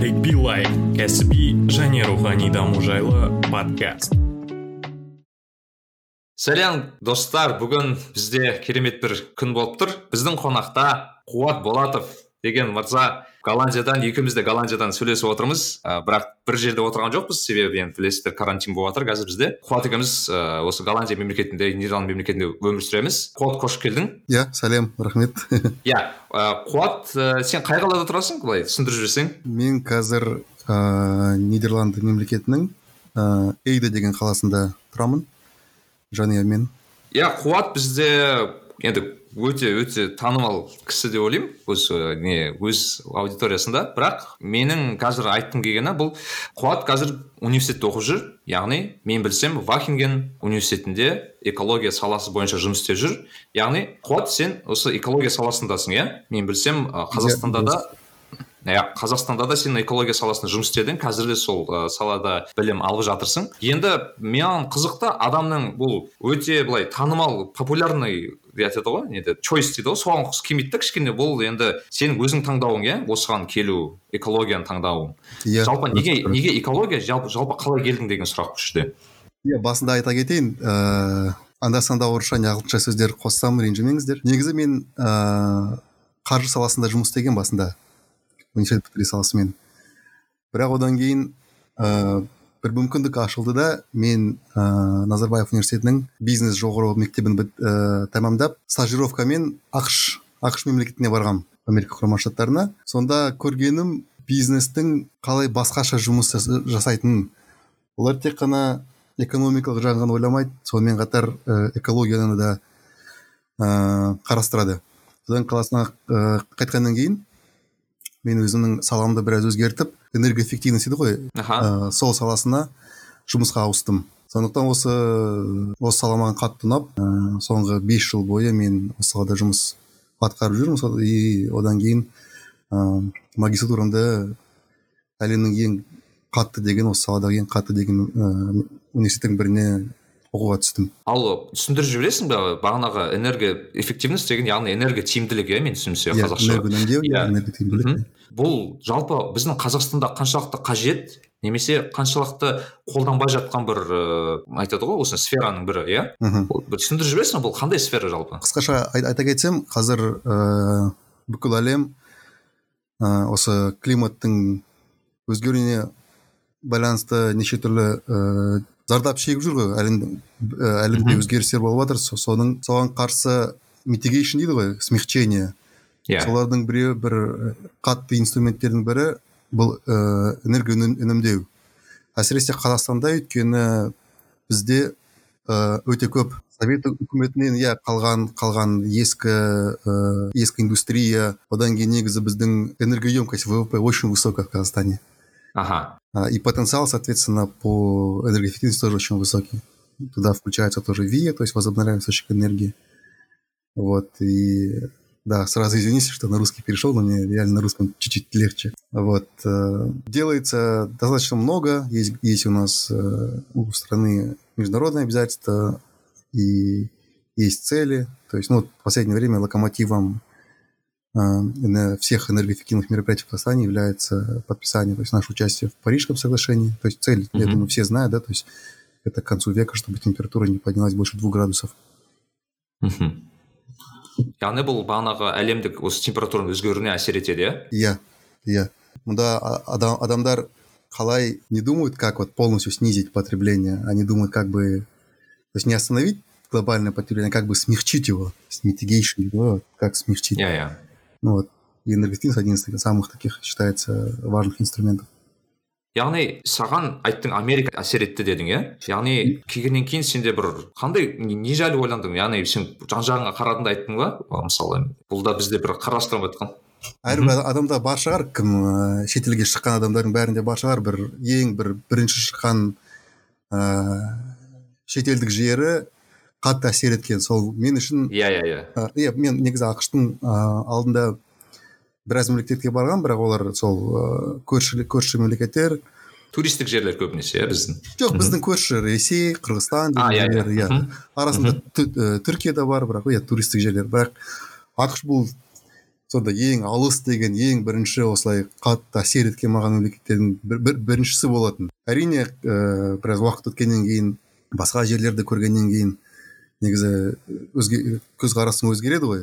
нарик билай кәсіби және рухани даму жайлы подкаст. Сәлем достар. Бүгін бізде керемет бір күн болып тұр. Біздің қонақта қуат болатов. Деген мырза голландиядан екеуміз де голландиядан сөйлесіп отырмыз. Ә, бірақ бір жерде отырған жоқпыз. Себебі енді білесіздер карантин болып жатыр қазір бізде. Қуат екеуміз ә, осы голландия мемлекетінде нидерланд мемлекетінде өмір сүреміз. Қуат қош келдің. Иә сәлем рахмет. Иә ә, қуат ә, сен қай қалада тұрасың? Былай түсіндіріп жіберсең. Мен қазір ә, нидерланды мемлекетінің ә, эйда деген қаласында тұрамын. Жанұямен. Иә қуат бізде енді өте өте танымал кісі деп ойлаймын. Осы не өз аудиториясында. Бірақ менің қазір айтқым келгені бұл қуат қазір университетте оқып жүр. Яғни мен білсем вахинген университетінде экология саласы бойынша жұмыс істеп жүр. Яғни қуат сен осы экология саласындасың иә? Мен білсем қазақстанда да иә қазақстанда да сен экология саласында жұмыс істедің. Қазір де сол ә, салада білім алып жатырсың. Енді маған қызықты адамның бұл өте былай танымал популярный айтады ғой. Неде чойс дейді ғой соған келмейді да кішкене бұл енді сенің өзің таңдауың иә? осыған келу экологияны таңдауың. Иә. Жалпы неге неге экология? Жалпы, жалпы қалай келдің деген сұрақ бұл жерде иә басында айта кетейін ыыы анда санда орысша не ағылшынша сөздер қоссам ренжімеңіздер. Негізі мен ыыы қаржы саласында жұмыс істегенмін басында. Университет бітіре салысымен бірақ одан кейін ә, бір мүмкіндік ашылды да мен ә, назарбаев университетінің бизнес жоғары мектебін ә, тәмамдап стажировкамен ақш ақш мемлекетіне барғам америка құрама штаттарына сонда көргенім бизнестің қалай басқаша жұмыс жасайтынын олар тек қана экономикалық жағын ғана ойламайды сонымен қатар ә, экологияны да ә, қарастырады содан қаласына ә, қайтқаннан кейін мен өзімнің саламды біраз өзгертіп энергоэффективность дейді ғой. Ә, сол саласына жұмысқа ауыстым. Сондықтан осы осы сала маған қатты ұнап ә, соңғы бес жыл бойы мен осы салада жұмыс атқарып жүрмін. И одан кейін ә, магистратурамды әлемнің ең қатты деген осы саладағы ең қатты деген ә, университеттің біріне оқуға түстім. Ал түсіндіріп жібересің бе бағанағы энергоэффективность деген яғни энерготиімділік иә мен түсінсе иә, қазақша. энерготиімділік бұл жалпы біздің қазақстанда қаншалықты қажет немесе қаншалықты қолданбай жатқан бір ыыы айтады ғой осы сфераның бірі иә? Бір түсіндіріп жібересің бұл қандай сфера жалпы? Қысқаша айта кетсем қазір ыыы бүкіл әлем ә, осы климаттың өзгеруіне байланысты неше түрлі ыыы зардап шегіп жүр ғой. Әлемде әлемде өзгерістер болып жатыр. Соның соған қарсы митигейшн дейді ғой смягчение. Иә yeah. солардың біреуі бір қатты инструменттердің бірі бұл ә, энергия үнемдеу әсіресе қазақстанда өйткені бізде өте көп совет үкіметінен иә қалған қалған ескі ә, ескі индустрия одан кейін негізі біздің энергоемкость ввп очень высокая в казахстане ага и потенциал, соответственно, по энергоэффективности тоже очень высокий. Туда включается тоже ВИА, то есть возобновляемый источник энергии. Вот, и да, сразу извините, что на русский перешел, но мне реально на русском чуть-чуть легче. Вот, э, делается достаточно много, есть, есть у нас э, у страны международные обязательства и есть цели. То есть, ну, в последнее время локомотивом на всех энергоэффективных мероприятий в Казахстане является подписание, то есть наше участие в Парижском соглашении. То есть цель, mm-hmm. я думаю, все знают, да, то есть это к концу века, чтобы температура не поднялась больше двух градусов. мхм яғни бұл бағанағы әлемдік осы температураның өзгеруіне әсер етеді иә иә иә мұнда адам, адамдар қалай не думают как вот полностью снизить потребление они думают как бы то есть не остановить глобальное потребление а как бы смягчить его mitigation да, как смягчить иә yeah, иә yeah. Ну вот, и энергетизм один из самых таких считается важных инструментов Яғни саған айттың америка әсер етті дедің иә? Яғни келгеннен кейін сенде бір қандай не жайлы ойландың? Яғни сен жан жағыңа қарадың да айттың ба? Мысалы бұл да бізде бір қарастырылмай жатқан. Әрбір адамда бар шығар кім ә, шетелге шыққан адамдардың бәрінде бар шығар. Бір ең бір бірінші шыққан ә, шетелдік жері қатты әсер еткен. Сол мен үшін иә иә иә. иә мен негізі ақштың алдында біраз мемлекетке барған бірақ олар сол ыыы көрші көрші мемлекеттер. Туристік жерлер көбінесе иә біздің? Жоқ біздің көрші ресей қырғызстан жерлер иә, иә. арасында түркия да бар бірақ иә туристік жерлер. Бірақ ақш бұл сонда ең алыс деген ең бірінші осылай қатты әсер еткен маған мемлекеттердің бір, бір, біріншісі болатын. Әрине ә, біраз уақыт өткеннен кейін басқа жерлерді көргеннен кейін негізі өзге көзқарасың өзгереді ғой.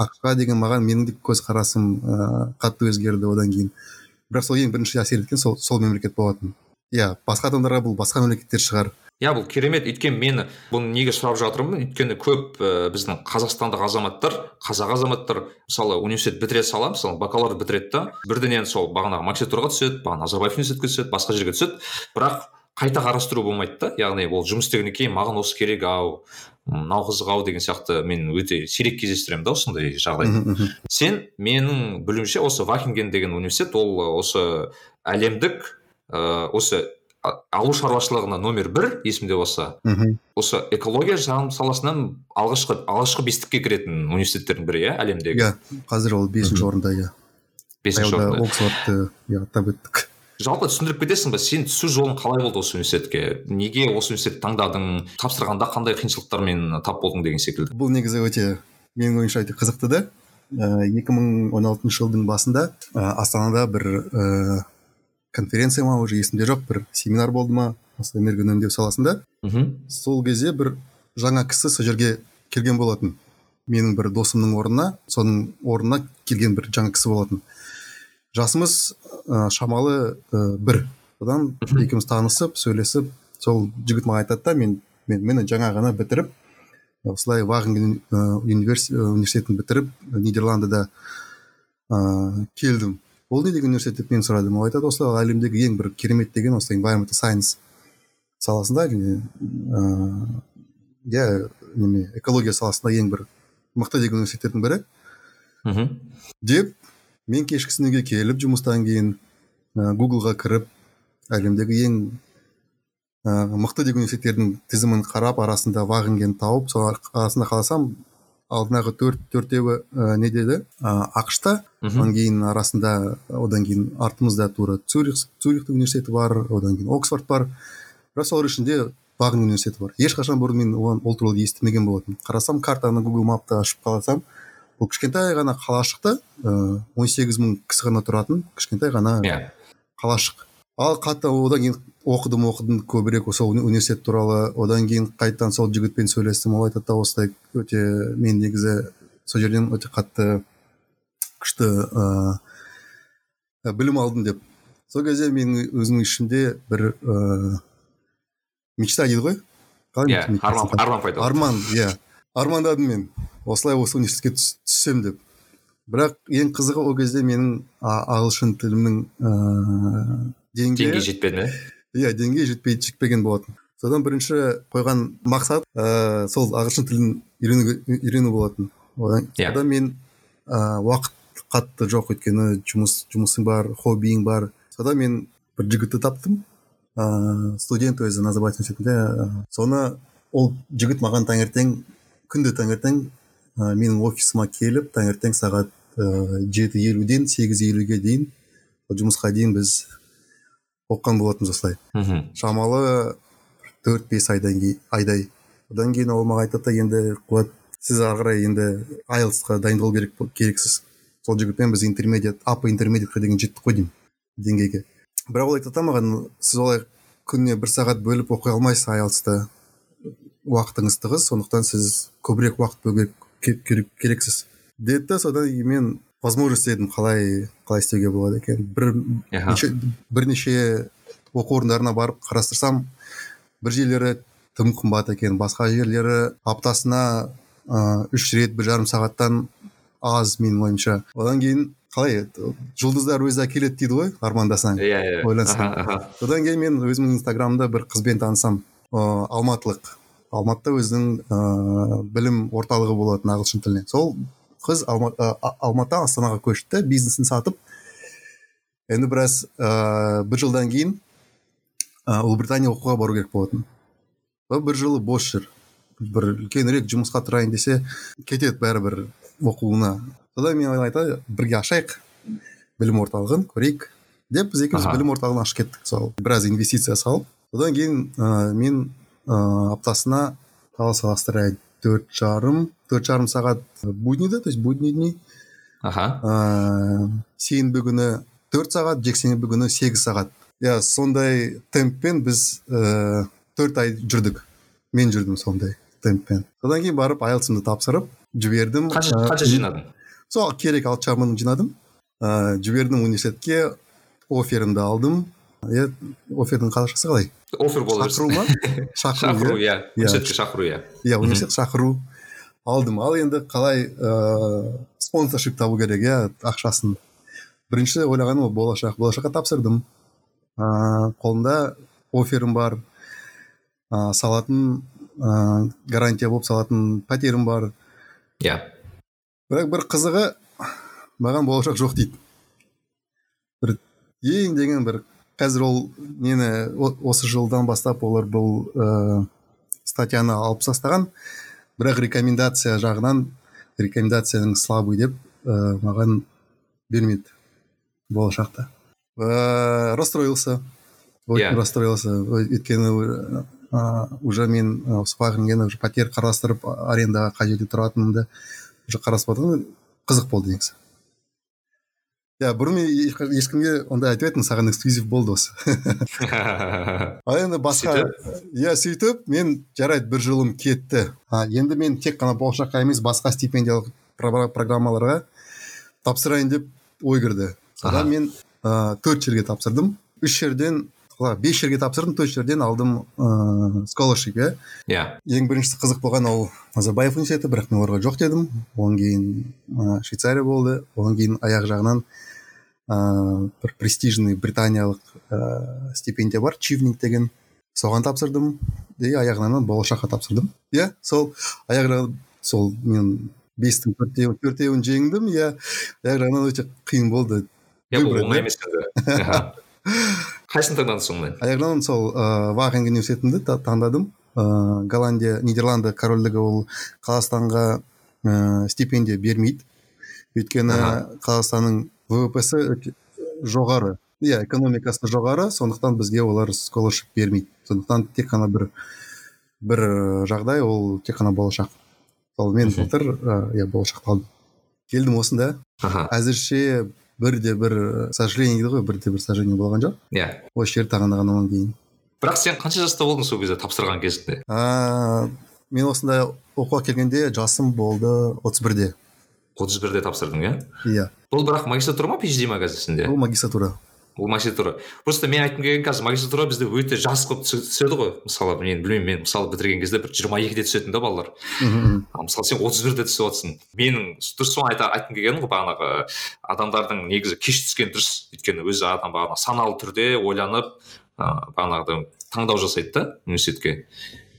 Ақш деген маған менің де көзқарасым ыыы қатты өзгерді одан кейін. Бірақ сол ең бірінші әсер еткен сол сол мемлекет болатын. Иә басқа адамдарға бұл басқа мемлекеттер шығар. Иә бұл керемет. Өйткені мені бұны неге сұрап жатырмын? Өйткені көп ә, біздің қазақстандық азаматтар қазақ азаматтар мысалы университет бітіре сала мысалы бакалавр бітіреді да бірденен сол бағанағы магистратураға түседі бағана назарбаев университетке түседі басқа жерге түседі. Бірақ қайта қарастыру болмайды да. Яғни ол жұмыс істегеннен кейін маған осы керек ау мынау қызық ау деген сияқты мен өте сирек кездестіремін да осындай жағдайды сен менің білуімше осы вахинген деген университет ол осы әлемдік ә, осы ауыл шаруашылығына номер бір есімде болса мхм. осы экология саласынан алғашқы алғашқы бестікке кіретін университеттердің бірі иә әлемдегі. Иә қазір ол бесінші орында иә. Бесінші орында. Оксфордты иә аттап өттік. Жалпы түсіндіріп кетесің ба сен түсу жолың қалай болды осы университетке? Неге осы университетті таңдадың? Тапсырғанда қандай қиыншылықтармен тап болдың деген секілді. Бұл негізі өте менің ойымша өте қызықты да. Екі мың он алтыншы жылдың басында ә, астанада бір ә, конференция ма уже есімде жоқ бір семинар болды ма осы энергия үнемдеу саласында. Мхм. Сол кезде бір жаңа кісі сол жерге келген болатын. Менің бір досымның орнына соның орнына келген бір жаңа кісі болатын. Жасымыз ә, шамалы ә, бір. Одан екеуміз танысып сөйлесіп сол жігіт маған айтады да мен мен міне жаңа ғана бітіріп осылай ваген университетін бітіріп нидерландыда ыыы келдім ол не деген университет? деп мен сұрадым. Ол айтады осы әлемдегі ең бір керемет деген осы environmental science саласында иә неме экология саласында ең бір мықты деген университеттердің бірі мхм. Деп мен кешкісін үйге келіп жұмыстан кейін ә, гуглға кіріп әлемдегі ең ә, мықты деген университеттердің тізімін қарап арасында вагенген тауып сол арасында қаласам алдындағы төрт төртеуі ә, не деді? Ә, ақшта. Одан кейін арасында одан кейін артымызда тура цюрих цюрихтің университеті бар одан кейін оксфорд бар. Бірақ солар ішінде ваген университеті бар. Ешқашан бұрын мен оған ол туралы естімеген болатынмын. Қарасам картаны гугл мапта ашып қаласам бұл кішкентай ғана қалашықта он сегіз мың кісі ғана тұратын кішкентай ғана иә. қалашық. Ал қатты одан кейін оқыдым оқыдым көбірек сол уни- университет туралы. Одан кейін қайтадан сол жігітпен сөйлестім ол айтады да осылай өте мен негізі сол жерден өте қатты күшті ыыы білім алдым деп. Сол кезде менің өзімнің ішімде бір ыыы мечта дейді ғой? Қалай иә арман арман пайда арман иә. Армандадым мен. Осылай осы университетке түс- түссем деп. Бірақ ең қызығы ол кезде менің ағылшын тілімнің ыыы деңгейі деңгей жетпеді ме? Иә деңгей жетпей жетпеген болатын. Содан бірінші қойған мақсат ыыы сол ағылшын тілін үйрену үйрену болатын. Одан, Иә. одан мен ыыы уақыт қатты жоқ өйткені жұмыс жұмысың бар хоббиің бар. Содан мен бір жігітті таптым. Ыыы студент өзі назарбаев университетінде. Соны ол жігіт маған таңертең күнде таңертең ә, менің офисыма келіп таңертең сағат ыыы жеті елуден сегіз елуге дейін жұмысқа дейін біз оқыған болатынбыз осылай. Мхм. Шамалы төрт бес айдан кейін айдай. Одан кейін ол маған айтады да енді қуат сіз ары қарай енді айлсқа дайындалу керек керексіз. Сол жігітпен біз интермедиат апа интермедиатқа деген жеттік қой деймін деңгейге. Бірақ ол айтады да маған сіз олай күніне бір сағат бөліп оқи алмайсыз айлсты уақытыңыз тығыз сондықтан сіз көбірек уақыт бөлу керек- керексіз. Деді да содан кейін мен возможность іздедім қалай қалай істеуге болады екен. Бір неше, бірнеше оқу орындарына барып қарастырсам бір жерлері тым қымбат екен. Басқа жерлері аптасына ыыы үш рет бір жарым сағаттан аз менің ойымша. Одан кейін қалай жұлдыздар өзі әкеледі дейді ғой армандасаң. Иә иә. Ойлансаң. Аха, аха. одан кейін мен өзімнің инстаграмда бір қызбен танысам. Ыыы алматылық. Алматыда өзінің ыыы білім орталығы болатын ағылшын тілінен. Сол қыз Алма, ә, А- алматыдан астанаға көшті бизнесін сатып енді біраз ыыы бір жылдан кейін ә, ұлыбритания оқуға бару керек болатын. Ол бір жылы бос жүр. Бір үлкенірек жұмысқа тұрайын десе кетеді бәрібір оқуына. Содан мен айтады бірге ашайық білім орталығын көрейік деп біз екеуміз білім орталығын ашып кеттік сол. Біраз инвестиция салып. Одан кейін ә, мен ә, аптасына қалай салыстырайын төрт жарым төрт жарым сағат буднийда то есть будний дни. Аха. Ыыы сенбі күні төрт сағат жексенбі күні сегіз сағат. Иә сондай темппен біз ыыы төрт ай жүрдік. Мен жүрдім сондай темппен. Содан кейін барып айлсымды тапсырып жібердім қанша қанша жинадың? сол керек алты жарым мың жинадым. Ыыы жібердім университетке оферімді алдым. Иә офердің қазақшасы қалай? Офер бола шақыру ма? Шақыру шақыру иә. иә. Университетке шақыру иә. Иә университет шақыру. Алдым. Ал енді қалай ыыы спонсоршип табу керек иә ақшасын? Бірінші ойлағаным ол болашақ. Болашаққа тапсырдым. Ыыы қолымда оферім бар. Ыыы салатын ыыы гарантия болып салатын пәтерім бар. Иә. Бірақ бір қызығы маған болашақ жоқ дейді. Бір ең деген бір қазір ол нені осы жылдан бастап олар бұл ыыы статьяны алып тастаған. Бірақ рекомендация жағынан рекомендацияның слабый деп ыыы маған бермеді болашақта. Ыыы расстроился. Очень Иә. расстроился. Өйткені уже мен осы вагнерге уже пәтер қарастырып арендаға қай жерде тұратынымды уже қарастырып қызық болды негізі. Иә бұрын мен ешкімге ондай айтпайтынмын саған эксклюзив болды осы ал енді басқа иә сөйтіп мен жарайды бір жылым кетті. А, енді мен тек қана болашаққа емес басқа стипендиялық про- программаларға тапсырайын деп ой кірді. Содан мен ыыы төрт жерге тапсырдым. Үш жерден бес жерге тапсырдым төрт жерден алдым ыыы scholarship иә. Иә. Ең біріншісі қызық болған ол назарбаев университеті бірақ мен оларға жоқ дедім. Одан кейін швейцария болды. Одан кейін аяқ жағынан ыыы бір престижный британиялық ыыы стипендия бар чивнинг деген. Соған тапсырдым. И аяғынан болашаққа тапсырдым. Иә сол аяқ сол мен бестің төртеуін жеңдім. Иә аяқ жағынан өте қиын болды иә бұл оңай емес қайсысын таңдадың сонымен аяқ жағынан сол ыыы ваген университетінде та- таңдадым. Ыыы голландия нидерланды корольдігі ол қазақстанға ыыы стипендия бермейді. Өйткені қазақстанның ввп-сі жоғары. Иә экономикасы жоғары сондықтан бізге олар scholarship бермейді. Сондықтан тек қана бір бір ы, жағдай ол тек қана болашақ. Сол мен былтыр ы, иә болашақты алдым. Келдім осында. Аха. Әзірше бірде бір ы, сожаление дейді ғой бірде бір сожаление болған жоқ. Иә. Осы жерді тағайындағаннан кейін. Бірақ сен қанша жаста болдың сол кезде тапсырған кезінде? Аа, мен осында оқуға келгенде жасым болды 31-де отыз бірде тапсырдың иә? Иә. Бұл бірақ магистратура ма phd ма қазір сенде бұл магистратура. Ол магистратура. Просто мен айтқым келген қазір магистратура бізде өте жас қылып түсе- түседі ғой. Мысалы мен білмеймін мен мысалы бітірген кезде бір жиырма екіде түсетін да балалар. Мхм. ал мысалы сен отыз бірде түсіп жатрсың менің дұрыс соны айта айтқым келгенім ғой бағанағы адамдардың негізі кеш түскені дұрыс. Өйткені өзі адам бағана саналы түрде ойланып ыыы бағанағыдай таңдау жасайды да университетке.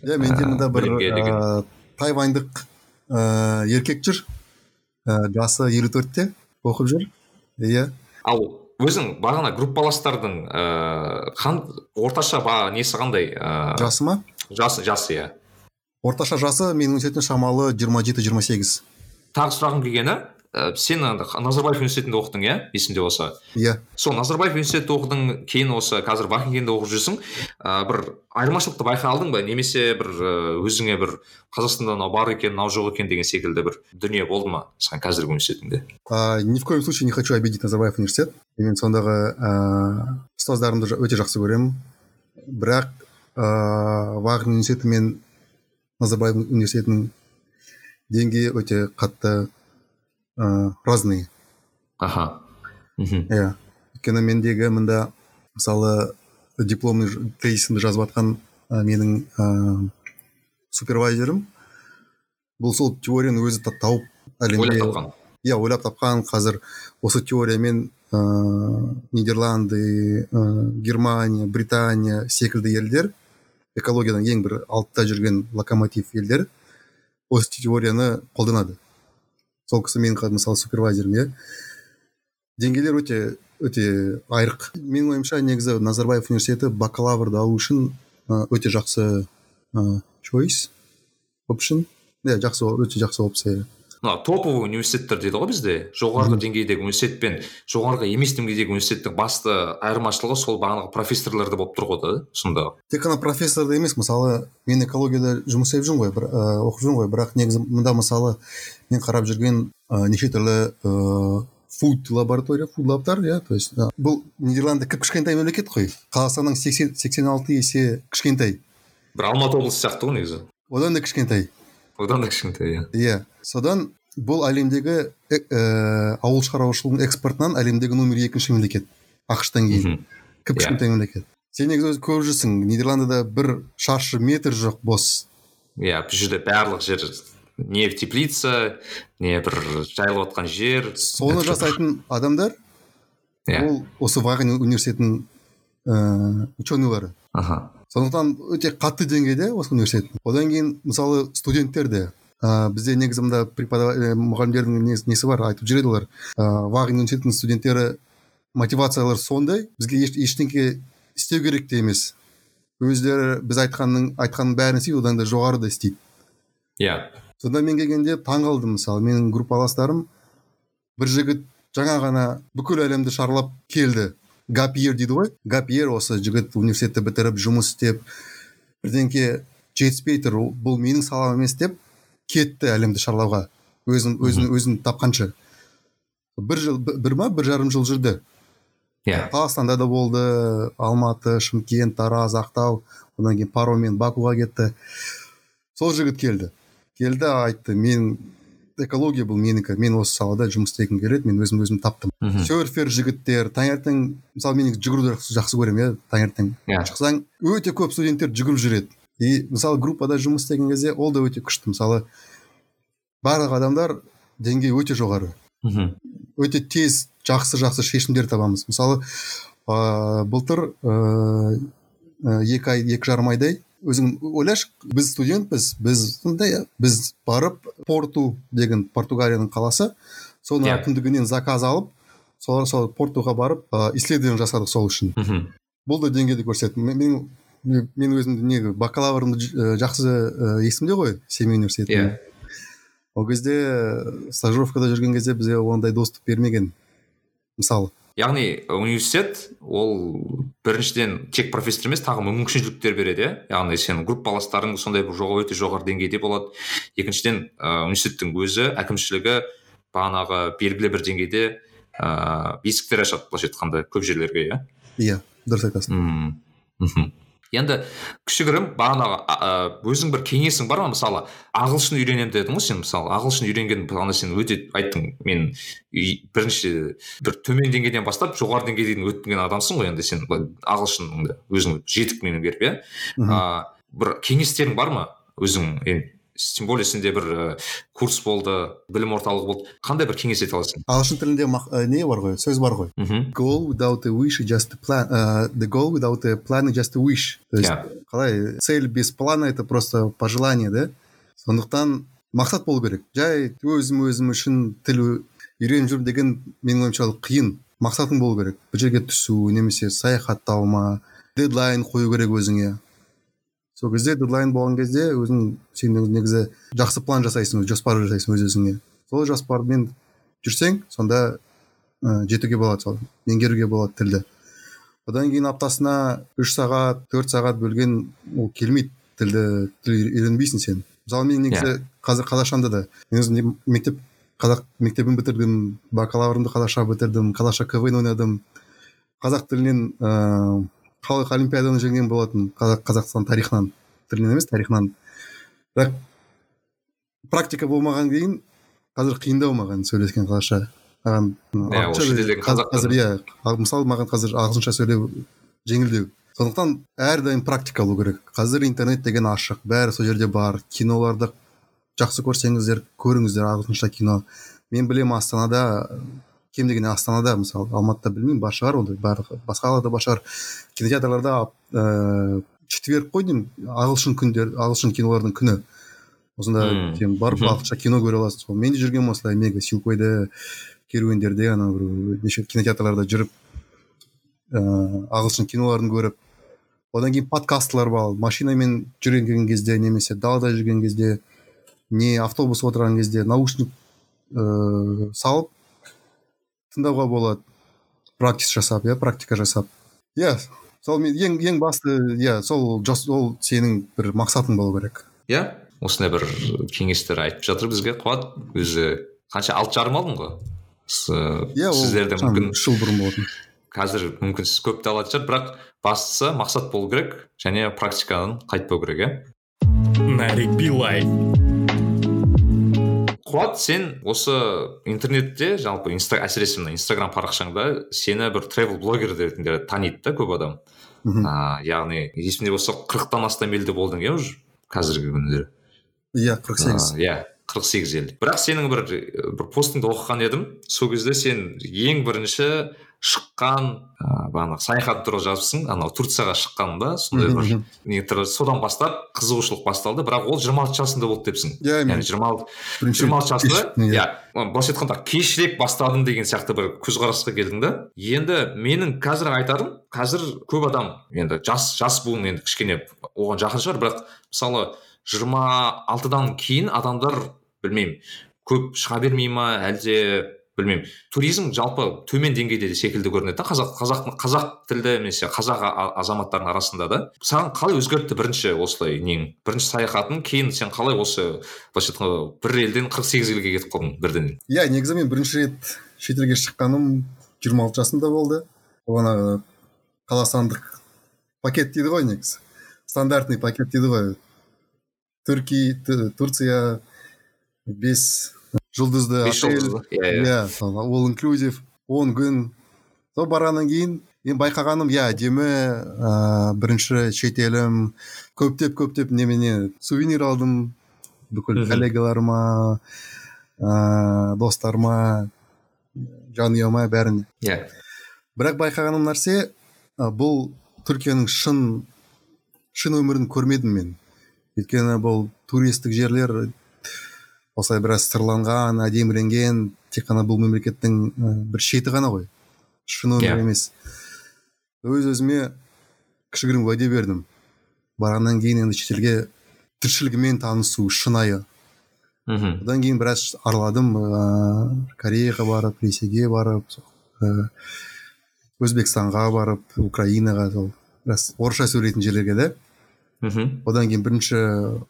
Иә менде мында бір тайваньдық ә, еркек жүр. Ә, жасы елу төртте оқып жүр. Иә. Ал өзің бағана группаластардың ыыы қан орташа ба несі қандай ыыы жасы ма? Жасы жасы иә. Орташа жасы менің университетім шамалы 27-28 тағы сұрағым келгені ә, сен назарбаев университетінде оқыдың иә есімде болса? Иә. Сол назарбаев университетінде оқыдың кейін осы қазір вахингенде оқып жүрсің. Ә, бір айырмашылықты байқай алдың ба? Немесе бір ә, өзіңе бір қазақстанда мынау бар екен мынау жоқ екен деген секілді бір дүние болды ма саған қазіргі университетіңде А, ни в коем случае не хочу обидеть назарбаев университет. Мен сондағы ә, ұстаздарымды өте жақсы көремін. Бірақ ә, вагнер университеті мен назарбаев университетінің деңгейі өте қатты ә, разные аха мхм иә өйткені мендегі мында мысалы дипломный тезисімді жазып жатқан ә, менің ә, супервайзерім бұл сол теорияны өзі та- тауып ойлап әлемде тапқан иә ойлап тапқан қазір осы теориямен ыыы нидерланды ыыы германия британия секілді елдер экологиядан ең бір алтыда жүрген локомотив елдер осы теорияны қолданады сол кісі менің мысалы супервайзерім иә. Деңгейлер өте өте айрық. Менің ойымша негізі назарбаев университеті бакалаврды алу үшін өте жақсы ы, choice option. Иә жақсы өте жақсы опция мына топовый университеттер дейді ғой бізде. Жоғарғы деңгейдегі университет пен жоғарғы емес деңгейдегі университеттің басты айырмашылығы сол бағанағы профессорларда болып тұр ғой да сонда. Тек қана профессорда емес мысалы мен экологияда жұмыс істеп жүрмін ғой бір, ә, оқып жүрмін ғой. Бірақ негізі мында мысалы мен қарап жүрген ә, неше түрлі ә, фуд лаборатория фуд лабтар иә то есть бұл нидерланды кіп кішкентай мемлекет қой. Қазақстаннан сексен сексен алты есе кішкентай. Бір алматы облысы сияқты ғой негізі. Одан да кішкентай. Одан да кішкентай иә. Иә. Содан бұл әлемдегі ә, ауыл шаруашылығының экспортынан әлемдегі номер екінші мемлекет. Ақш тан кейін кіп Иә. кішкентай мемлекет. Сен негізі өзі көріп жүрсің. Нидерландыда бір шаршы метр жоқ бос. Иә бұл жерде барлық жер не теплица не бір жайылып жатқан жер. Соны жасайтын адамдар иә. ол осы ваген университетінің ыыы ученыйлары аха. Сондықтан өте қатты деңгейде осы университет. Одан кейін мысалы студенттер де ә, бізде негізі мында ә, мұғалімдердің несі, несі бар айтып жүреді олар. Ә, ваген университетінің студенттері мотивациялары сондай бізге еш, ештеңке істеу керек те емес. Өздері біз айтқанның айтқанның бәрін істейді одан да жоғары да істейді. Иә. Сонда мен келгенде таң қалдым мысалы. Менің группаластарым бір жігіт жаңа ғана бүкіл әлемді шарлап келді. Гап йер дейді ғой гап йер осы жігіт университетті бітіріп жұмыс істеп бірдеңке жетіспей тұр бұл менің салам емес деп кетті әлемді шарлауға. Өзін өзін өзін тапқанша. бір жыл бір ма? бір жарым жыл жүрді. Иә. Қазақстанда да болды алматы шымкент тараз ақтау одан кейін пароммен бакуға кетті. Сол жігіт келді. Келді айтты мен экология бұл менікі. Мен осы салада жұмыс істегім келеді мен өзім өзім таптым. Серфер жігіттер таңертең мысалы мен жүгіруді жақсы, көремін иә таңертең Иә. шықсаң өте көп студенттер жүгіріп жүреді. И мысалы группада жұмыс істеген кезде ол да өте күшті. Мысалы барлық адамдар деңгейі өте жоғары. Мхм. өте тез жақсы жақсы шешімдер табамыз. Мысалы ә, былтыр ә, екі ай екі жарым айдай өзің ойлашы біз студентпіз біз сондай біз барып порту деген португалияның қаласы соның Иә. әкімдігінен заказ алып сол, сол портуға барып ә, исследование жасадық сол үшін. Мхм. бұл да деңгейді көрсетті. Мен мен- өзімді не бакалаврымды ә, жақсы ә, есімде ғой семей университетінің иә. Ол кезде ә, стажировкада жүрген кезде бізге ондай доступ бермеген мысалы. Яғни университет ол біріншіден тек профессор емес тағы мүмкіншіліктер береді иә. Яғни сенің группаластарың сондай бір жоғы өте жоғары деңгейде болады. Екіншіден ә, университеттің өзі әкімшілігі бағанағы белгілі бір деңгейде ыыы есіктер ашады былайша айтқанда көп жерлерге иә. Иә дұрыс айтасың. Мм мхм. Енді кішігірім бағанағы өзің бір кеңесің бар ма мысалы ағылшын үйренемін дедің ғой сен мысалы ағылшын үйренген бағана сен өте айттың мен бірінші бір төмен деңгейден бастап жоғары деңгейге дейін өткен адамсың ғой енді сен ағылшыныңды өзің жетік меңгеріп иә? Бір кеңестерің бар ма өзің тем более сенде бір ә, курс болды білім орталығы болды. Қандай бір кеңес ете аласың? Ағылшын тілінде ә, не бар ғой? Сөз бар ғой. Мхм. Goal without a wish is just a plan ә, the goal without a plan is just a wish. То есть қалай? Цель без плана это просто пожелание да? Сондықтан мақсат болу керек. Жай өзім өзім үшін тіл үйреніп жүрмін деген менің ойымша ол қиын. Мақсатың болу керек. Бір жерге түсу немесе саяхаттау ма дедлайн қою керек өзіңе. Сол кезде дедлайн болған кезде өзің сен өзің негізі жақсы план жасайсың жоспар жасайсың өз өзіңе. Сол жоспармен жүрсең сонда ә, жетуге болады сол меңгеруге болады тілді. Одан кейін аптасына үш сағат төрт сағат бөлген ол келмейді тілді тіл үйренбейсің сен. Мысалы мен негізі қазір қазақшамда да мен өзім мектеп қазақ мектебін бітірдім бакалаврымды қазақша бітірдім қазақша квн ойнадым. Қазақ тілінен ыыы халық олимпиаданы жеңген болатын қазақ қазақстан тарихынан тілінен емес тарихынан. бірақ практика болмаған кейін қазір қиындау маған сөйлескен қазақша. Маған Иә, қазір- иә ал мысалы маған қазір ағылшынша сөйлеу жеңілдеу. Сондықтан әрдайым практика болу керек. Қазір интернет деген ашық бәрі сол жерде бар. Киноларды жақсы көрсеңіздер көріңіздер ағылшынша кино. Мен білемін астанада кем дегенде астанада мысалы алматыда білмеймін бар шығар ондай барлық басқа қалада бар шығар кинотеатрларда ыыы четверг қой деймін ағылшын күндер ағылшын кинолардың күні. Осында сен барып ағылшынша кино көре аласың сол мен де жүргенмін осылай мега силкойда керуендерде ана бір неше кинотеатрларда жүріп ыыы ағылшын киноларын көріп. Одан кейін подкастлар бар. Машинамен жүрген кезде немесе далада жүрген кезде не автобус отырған кезде наушник ыыы салып тыңдауға болады. Практис жасап иә практика жасап. Иә сол мен ең ең басты иә сол ол сенің бір мақсатың болу керек. Иә осындай бір кеңестер айтып жатыр бізге. Қуат өзі қанша алты жарым алдың ғой? С- иә ол сіздерде мүмкін үш жыл бұрын болатын. қазір мүмкін сіз көпті алатын шығар бірақ бастысы мақсат болу керек және практикадан қайтпау керек иә. Нарик билай. Қуат сен осы интернетте жалпы инста әсіресе мына инстаграм парақшаңда сені бір тревел блогер ретінде таниды да көп адам. Мхм. а, яғни есімде болса қырықтан астам елде болдың иә уже қазіргі күндері? Иә қырық сегіз. Иә қырық сегіз ел. Бірақ сенің бір бір постыңды оқыған едім. Сол кезде сен ең бірінші шыққан ыыы бағанағы саяхат туралы жазыпсың. Анау турцияға шыққанда сондай бір не содан бастап қызығушылық басталды. Бірақ ол жиырма алты жасында болды депсің. Иә яғни жиырма алты жиырма алты жасында кеш- иә. былайша айтқанда кешірек бастадым деген сияқты бір көзқарасқа келдің да. Енді менің қазір айтарым қазір көп адам енді жас жас буын енді кішкене оған жақын шығар. Бірақ мысалы жиырма алтыдан кейін адамдар білмеймін көп шыға бермей ма әлде білмеймін. Туризм жалпы төмен деңгейде де секілді көрінеді. Да қазақ қазақ қазақ тілді немесе қазақ а- азаматтардың арасында да саған қалай өзгертті бірінші осылай нең? Бірінші саяхатың кейін сен қалай осы былайша айтқанда бір елден қырық сегіз елге кетіп қалдың бірден? Иә негізі мен бірінші рет шетелге шыққаным жиырма алты жасымда болды. Ол ана қазақстандық пакет дейді ғой негізі. Стандартный пакет дейді ғой. Түрки турция бес жұлдызды бес жұлдызды иә иә. Иә all inclusive он күн. Сол барғаннан кейін мен байқағаным иә әдемі ыыы бірінші шетелім көптеп көптеп немене сувенир алдым. Бүкіл коллегаларыма ыыы достарыма жанұяма бәріне. Иә. Бірақ байқағаным нәрсе ы, бұл түркияның шын шын өмірін көрмедім мен. Өйткені бұл туристік жерлер осылай біраз сырланған әдеміленген тек қана бұл мемлекеттің бір шеті ғана ғой. Шын өмір Иә. емес. Өз өзіме кішігірім уәде бердім. Барғаннан кейін енді шетелге тіршілігімен танысу шынайы. Мхм. Одан кейін біраз араладым ыыы кореяға барып ресейге барып ыыы өзбекстанға барып украинаға сол біраз орысша сөйлейтін жерлерге да мхм. Одан кейін бірінші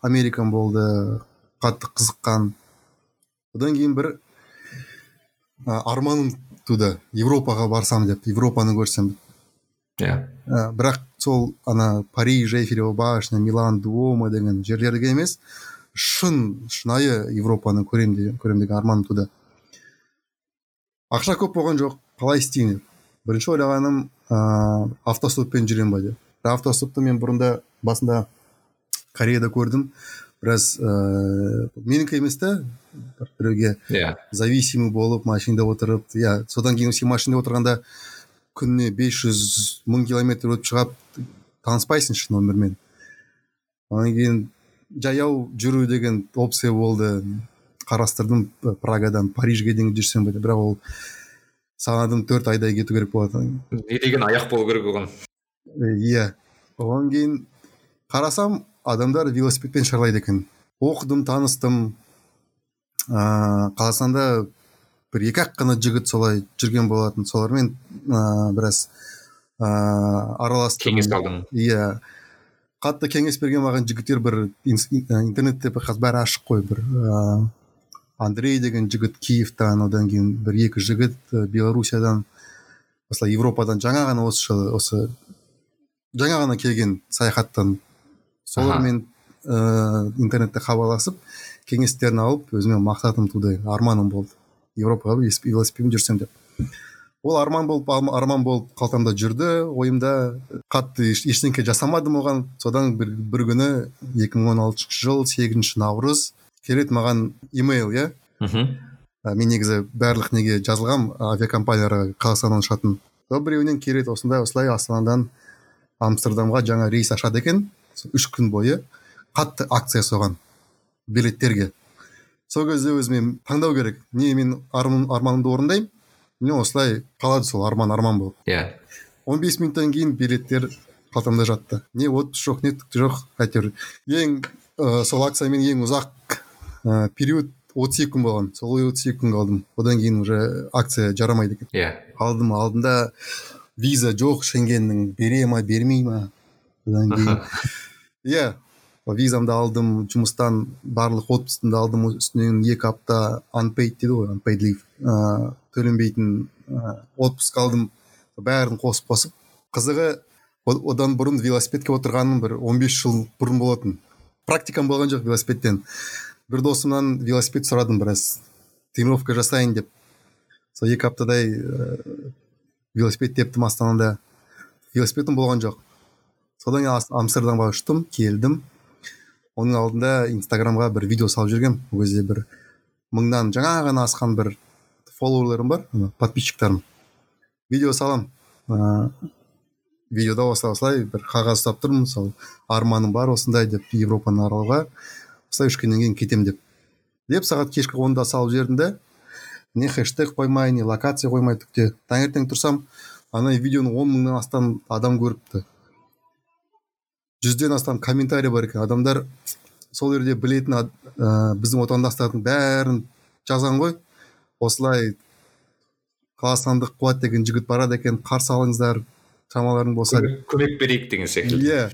американ болды қатты қызыққан. Одан кейін бір а, арманым туды европаға барсам деп европаны көрсем. Иә. Ә, бірақ сол ана париж эйфелева башня милан дуомо деген жерлерге емес шын шынайы европаны көрем деген көрем деген арманым туды. Ақша көп болған жоқ қалай істеймін деп. Бірінші ойлағаным ыыы автостоппен жүрем ба деп. Автостопты мен бұрында басында кореяда көрдім. Біраз ыыы менікі емес та бір біреуге иә зависимый болып машинада отырып иә содан кейін сен машинада отырғанда күніне 500 мың километр өтіп шығып таныспайсың шын өмірмен одан кейін жаяу жүру деген опция болды. Қарастырдым прагадан парижге дейін жүрсем бе деп. Бірақ ол санадым төрт айдай кету керек болады не деген аяқ болу керек оған? Е, иә. Одан кейін қарасам адамдар велосипедпен шарлайды екен. Оқыдым таныстым. Ыыы қазақстанда бір екі ақ қана жігіт солай жүрген болатын. Солармен ыыы біраз ыыы араластым. Кеңес алдың. Иә. Қатты кеңес берген маған жігіттер бір интернетте қазір бәрі ашық қой. Бір ыыы андрей деген жігіт киевтан одан кейін бір екі жігіт белоруссиядан осылай европадан жаңа ғана осы жылы осы жаңа ғана келген саяхаттан солармен ыыы интернетте хабарласып кеңестерін алып өзіме мақсатым туды арманым болды. Европаға велосип- велосипедпен жүрсем деп. Ол арман болып арман болып қалтамда жүрді ойымда қатты еш- ештеңке жасамадым оған. Содан бір, бір күні 2016 жыл 8 наурыз келеді маған имейл иә? Мхм. Мен негізі барлық неге жазылғам авиакомпанияларға қазақстаннан ұшатын сол біреуінен келеді осындай осылай астанадан амстердамға жаңа рейс ашады екен. Сол үш күн бойы қатты акция соған билеттерге сол кезде өзіме таңдау керек. Не мен арман, арманымды орындаймын. Не осылай қалады сол арман арман болып. Иә. 15 минуттан кейін билеттер қалтамда жатты. Не отпуск жоқ не түк жоқ әйтеуір. Ең ә, сол акциямен ең ұзақ ә, период отыз екі күн болған. Сол отыз екі күн қалдым одан кейін уже акция жарамайды екен. Иә. Алдым алдым да виза жоқ шенгеннің бере ма бермей ма? Одан кейін иә визамды алдым жұмыстан барлық отпускымды алдым үстінен екі апта unpaid дейді ғой unpaid leave. Ыыы төленбейтін ыыы отпуск алдым. Бәрін қосып қосып. Қызығы одан бұрын велосипедке отырғаным бір 15 жыл бұрын болатын. Практикам болған жоқ велосипедтен. Бір досымнан велосипед сұрадым біраз тренировка жасайын деп. Сол екі аптадай ыыы велосипед тептім астанада. Велосипедім болған жоқ. Содан кейін амстердамға ұштым келдім. Оның алдында инстаграмға бір видео салып жүргенмін. Ол кезде бір мыңнан жаңа ғана асқан бір фолловерлерім бар подписчиктарым. Видео салам. Ыыы видеода осылай осылай бір қағаз ұстап тұрмын. Сол арманым бар осындай деп европаны аралауға. Осылай үш күннен кейін кетемін деп. Деп сағат кешкі онда салып жібердім да не хэштег қоймай не локация қоймай түкте таңертең тұрсам ана видеоны он мыңнан астам адам көріпті. Жүзден астам комментарий бар екен. Адамдар сол жерде білетін ә, біздің отандастардың бәрін жазған ғой. Осылай қазақстандық қуат деген жігіт барады екен қарсы алыңыздар шамаларың болса. Көмек, берейік деген секілді. Иә.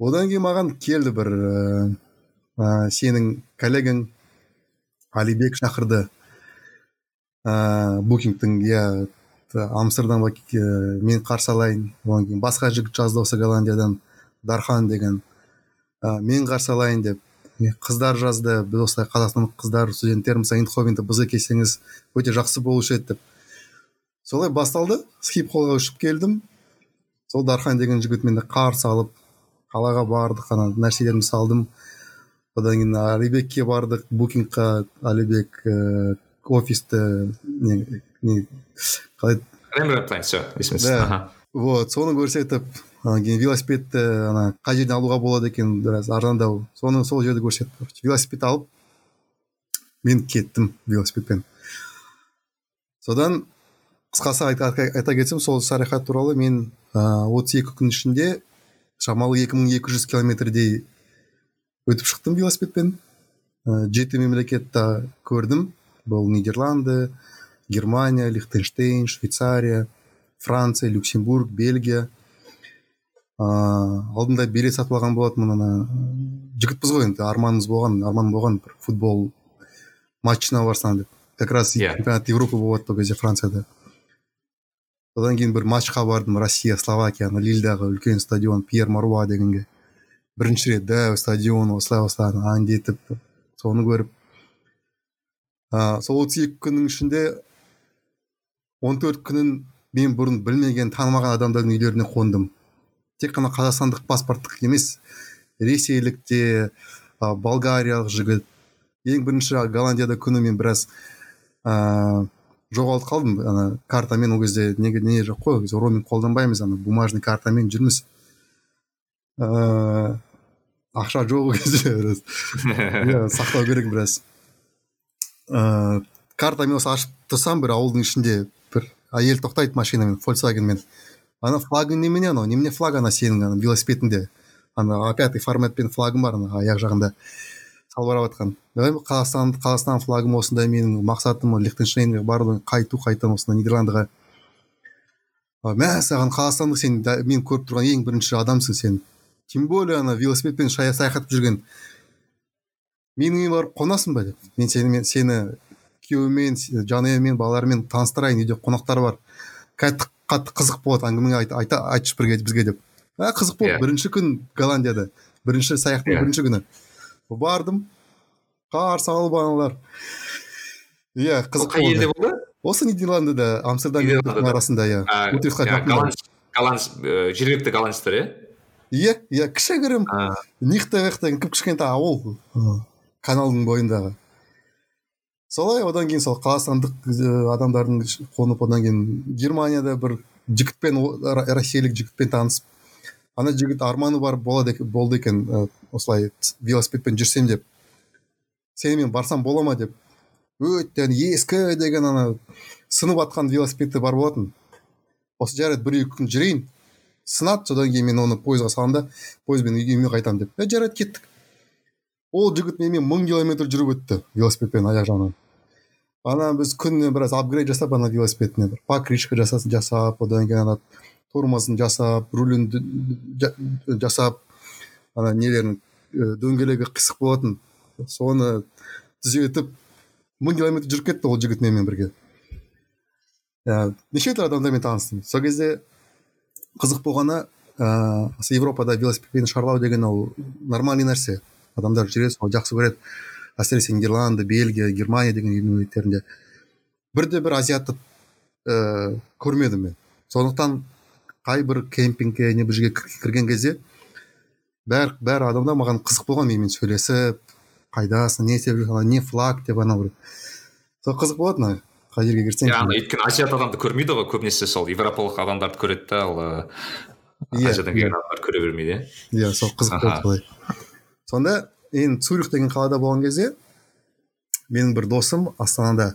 Одан кейін маған келді бір ә, сенің коллегаң алибек шақырды. Ыыы букингтің иә т- амстердамға ә, мен қарсы алайын. Одан кейін басқа жігіт жазды осы голландиядан. Дархан деген ә, мен қарсы алайын деп не, қыздар жазды біз осылай қазақстандық қыздар студенттерміз эйндховенде бізге келсеңіз өте жақсы болушы еді деп. Солай басталды схипхолға ұшып келдім. Сол дархан деген жігіт мені қарсы алып қалаға бардық ана нәрселерімді салдым. Одан кейін алибекке бардық букингқа алибек ііі офисті не, не қалай? Рембрандт план все есіме түсті. Да. Аха. вот соны көрсетіп одан кейін велосипедті ана қай жерден алуға болады екен біраз арзандау. Соны сол жерде көрсетіп короче велосипед алып мен кеттім велосипедпен. Содан қысқасы айта, айта кетсем сол саяхат туралы мен отыз екі күн ішінде шамалы 2200 километрдей өтіп шықтым велосипедпен. Ә, жеті мемлекетті көрдім. Бұл нидерланды германия лихтенштейн швейцария франция люксембург бельгия. Ыыы алдында билет сатып алған болатынмын ана жігітпіз ғой енді арманымыз болған арман болған бір футбол матчына барсам деп. Как раз Иә. чемпионат европы болып жатты ол кезде францияда. Одан кейін бір матчқа бардым россия словакия ана лильдағы үлкен стадион пьер маруа дегенге. Бірінші рет дәу стадион осылай осылай ана әндетіп соны көріп. Ыыы сол отыз екі күннің ішінде он төрт күнін мен бұрын білмеген танымаған адамдардың үйлеріне қондым. Тек қана қазақстандық паспорттық емес ресейлік те ә, болгариялық жігіт. Ең бірінші голландияда күні мен біраз ыыы жоғалып қалдым. Ана картамен ол кезде неге не жоқ қой ол кезде роуминг қолданбаймыз ана бумажный картамен жүрміз. Ыыы ақша жоқ ол кезде біраз. Иә сақтау керек біраз. Ыыы картамен осы ашып тұрсам бір ауылдың ішінде бір әйел тоқтайды машинамен фольксвагенмен ана флагың немене анау немене флаг ана сенің ана велосипедіңде ана пятый форматпен флагым бар ана аяқ жағында салбырап жатқан ойбай, қазақстан қазақстан флагым осындай менің мақсатым лихтенштейнге бару қайту қайтадан осында нидерландыға. Мә саған қазақстандық сен мен көріп тұрған ең бірінші адамсың сен. Тем более ана велосипедпен саяхаттап жүрген. Менің үйіме барып қонасың ба деп? Мен сені мен сені күйеуіммен жанұямен балалармен таныстырайын үйде қонақтар бар. Қатты қатты қызық болады әңгіме айт, айта айтшы бірге бізге деп. А қызық болды. Иә. бірінші күн голландияда. Бірінші саяхаттың Иә. бірінші күні. Бардым. Қарсы алып аналар иә Ол қызық қай елде болды. осы нидерландыда амстердам арасында иә. Иә, голланд ә, жергілікті голландстар иә? Иә иә кішігірім. А, нихтевех деген кіп кішкентай ауыл каналдың бойындағы. Солай одан кейін сол қазақстандық э, адамдардың қонып одан кейін германияда бір жігітпен россиялық жігітпен танысып ана жігіт арманы бар болады болды екен э, осылай велосипедпен жүрсем деп. Сенімен барсам бола ма деп. Өте ескі деген ана сынып жатқан велосипеді бар болатын. Осы жарайды бір екі күн жүрейін. Сынады содан кейін мен оны пойызға саламын да пойызбен үйге қайтамын деп. Е жарайды кеттік. Ол жігіт менімен мың километр жүріп өтті велосипедпен аяқ жағынан. Ана біз күніне біраз апгрейд жасап ана велосипедіне бір покрышка жасасын жасап одан кейін ана тормозын жасап рулін жасап ана нелерін дөңгелегі қисық болатын. Соны түзетіп мың километр жүріп кетті ол жігіт менімен бірге. Ә, неше түрлі адамдармен таныстым. Сол кезде қызық болғаны ыыы европада велосипедпен шарлау деген ол нормальный нәрсе. Адамдар жүреді соны жақсы көреді. Әсіресе нидерланды бельгия германия деген мемлекеттерінде бірде бір азиатты ііі көрмедім мен. Сондықтан қай бір кемпингке не бір жерге кірген кезде бәр бәрі адамдар маған қызық болған менімен сөйлесіп қайдасың не істеп жүрсің не флаг деп анау бір. Сол қызық болатын қай жерге кірсең иә өйткені азиат адамды көрмейді ғой көбінесе сол европалық адамдарды көреді да ал иә азиядан келген адамдарды көре бермейді иә. Сол қызық болды сонда енді цюрих деген қалада болған кезде менің бір досым астанада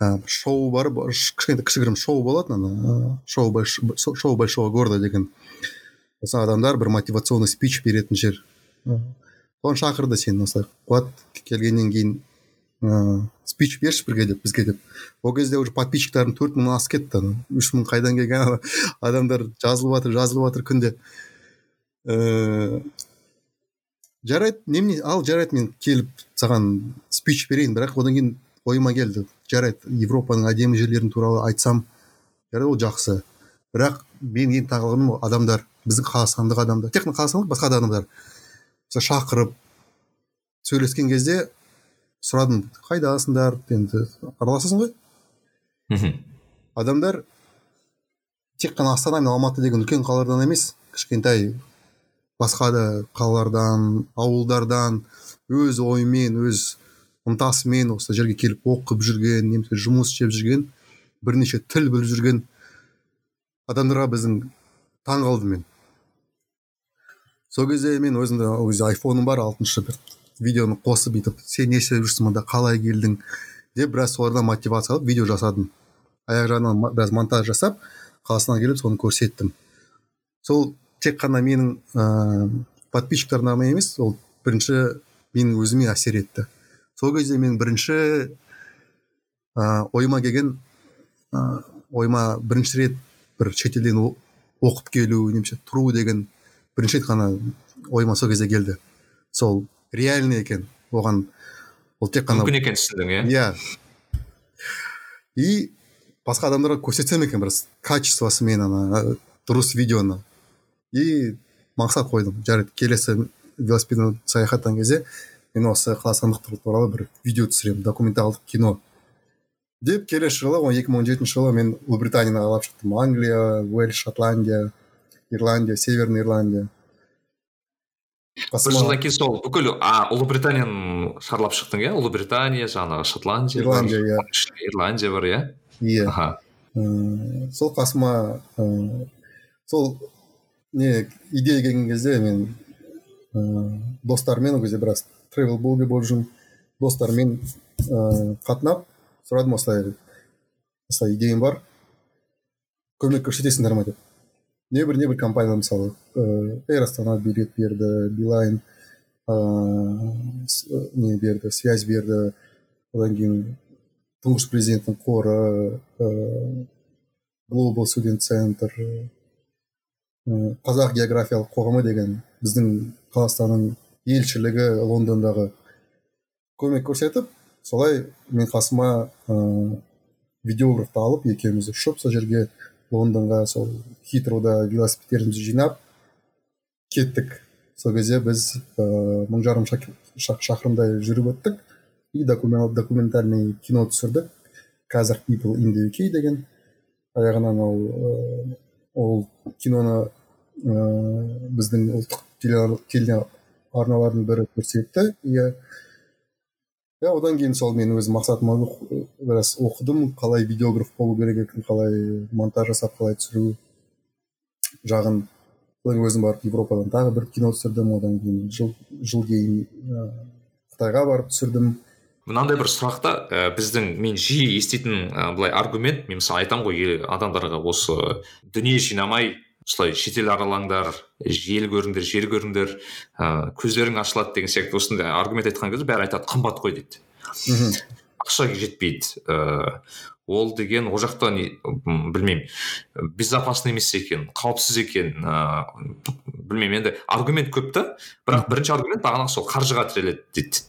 ә, шоу бар кішкентай кішігірім шоу болатын ана шоу шоу большого города деген. Осы адамдар бір мотивационный спич беретін жер. Соны шақырды сен осылай қуат келгеннен кейін ыыы спич берші бірге деп бізге деп. Ол кезде уже подписчиктарым төрт мыңнан асып кетті үш мың қайдан келген адамдар жазылып жатыр жазылып жатыр күнде. Ііі жарайды немене ал жарайды мен келіп саған спич берейін бірақ одан кейін ойыма келді жарайды европаның әдемі жерлерін туралы айтсам жарайды ол жақсы. Бірақ мен ең тағылғаным адамдар біздің қазақстандық адамдар тек қана қазақстандық басқа да адамдар. Шақырып сөйлескен кезде сұрадым қайдасыңдар енді араласасың ғой. Мхм. Адамдар тек қана астана мен алматы деген үлкен қалалардан емес кішкентай басқа да қалалардан ауылдардан өз ойымен өз ынтасымен осы жерге келіп оқып жүрген немесе жұмыс істеп жүрген бірнеше тіл біліп жүрген адамдарға біздің таң қалдым мен сол кезде мен өзімде ол кезде айфоным бар алтыншы бір видеоны қосып бүйтіп сен не істеп жүрсің мұнда қалай келдің? деп біраз солардан мотивация алып видео жасадым. Аяқ жағынан біраз монтаж жасап қазақстанға келіп соны көрсеттім. Сол тек қана менің ыыы подписчиктарыма емес ол бірінші менің өзіме әсер етті. Сол кезде мен бірінші ыыы ойыма келген ыыы ойыма бірінші рет бір шетелден оқып келу немесе тұру деген бірінші рет қана ойыма сол кезде келді. Сол реальный екен. Оған ол тек қана мүмкін екенін түсіндің иә? Иә. И басқа адамдарға көрсетсем екен бір качествосымен ана дұрыс видеоны. И мақсат қойдым. Жарайды келесі велосипедпен саяхаттаған кезде мен осы қазақстандықтар туралы бір видео түсіремін документалдық кино. Деп келесі жылы он екі мың он жетінші жылы мен ұлыбританияны аралап шықтым. Англия уэльс шотландия ирландия северный ирландия. Бір жылдан кейін сол бүкіл а ұлыбританияны шарлап шықтың иә? Ұлыбритания жаңағы шотландия ирландия иә. Ирландия бар иә? Иә. Сол қасыма ыыы сол не идея келген кезде мен ыыы достарыммен ол кезде біраз тревел блоге болып жүрмін достарыммен ыыы қатынап сұрадым осылай осылай идеям бар. Көмек көрсетесіңдер ма деп небір небір компания мысалы ыыы эйр астана билет берді билайн ыыы не берді связь берді. Одан кейін тұңғыш президенттің қоры ыыы глобал студент центр қазақ географиялық қоғамы деген біздің қазақстанның елшілігі лондондағы көмек көрсетіп солай мен қасыма ыыы видеографты алып екеуміз ұшып сол жерге лондонға сол хитроуда велосипедтерімізді жинап кеттік. Сол кезде біз ыыы мың жарым шақырымдай жүріп өттік. И документальный кино түсірдік. Казах people in the UK деген аяғынан ол ол киноны ыыы біздің ұлттық телеарналардың бірі көрсетті. Иә. Иә одан кейін сол мен өз мақсатыма біраз оқыдым. Қалай видеограф болу керек екенін қалай монтаж жасап қалай түсіру жағын содан өзім барып европадан тағы бір кино түсірдім. Одан кейін жыл жыл кейін ыыы қытайға барып түсірдім. Мынандай бір сұрақта ә, біздің мен жиі еститін ә, былай аргумент мен мысалы айтамын ғой адамдарға осы дүние жинамай осылай шетел аралаңдар ел көріңдер жер көріңдер ыыы көздерің ашылады деген сияқты осындай аргумент айтқан кезде бәрі айтады қымбат қой дейді. Ақша жетпейді ыыы ол деген ол жақта не білмеймін. Безопасный емес екен қауіпсіз екен ыыы білмеймін енді аргумент көп та бірақ бірінші аргумент бағанағы сол қаржыға тіреледі дейді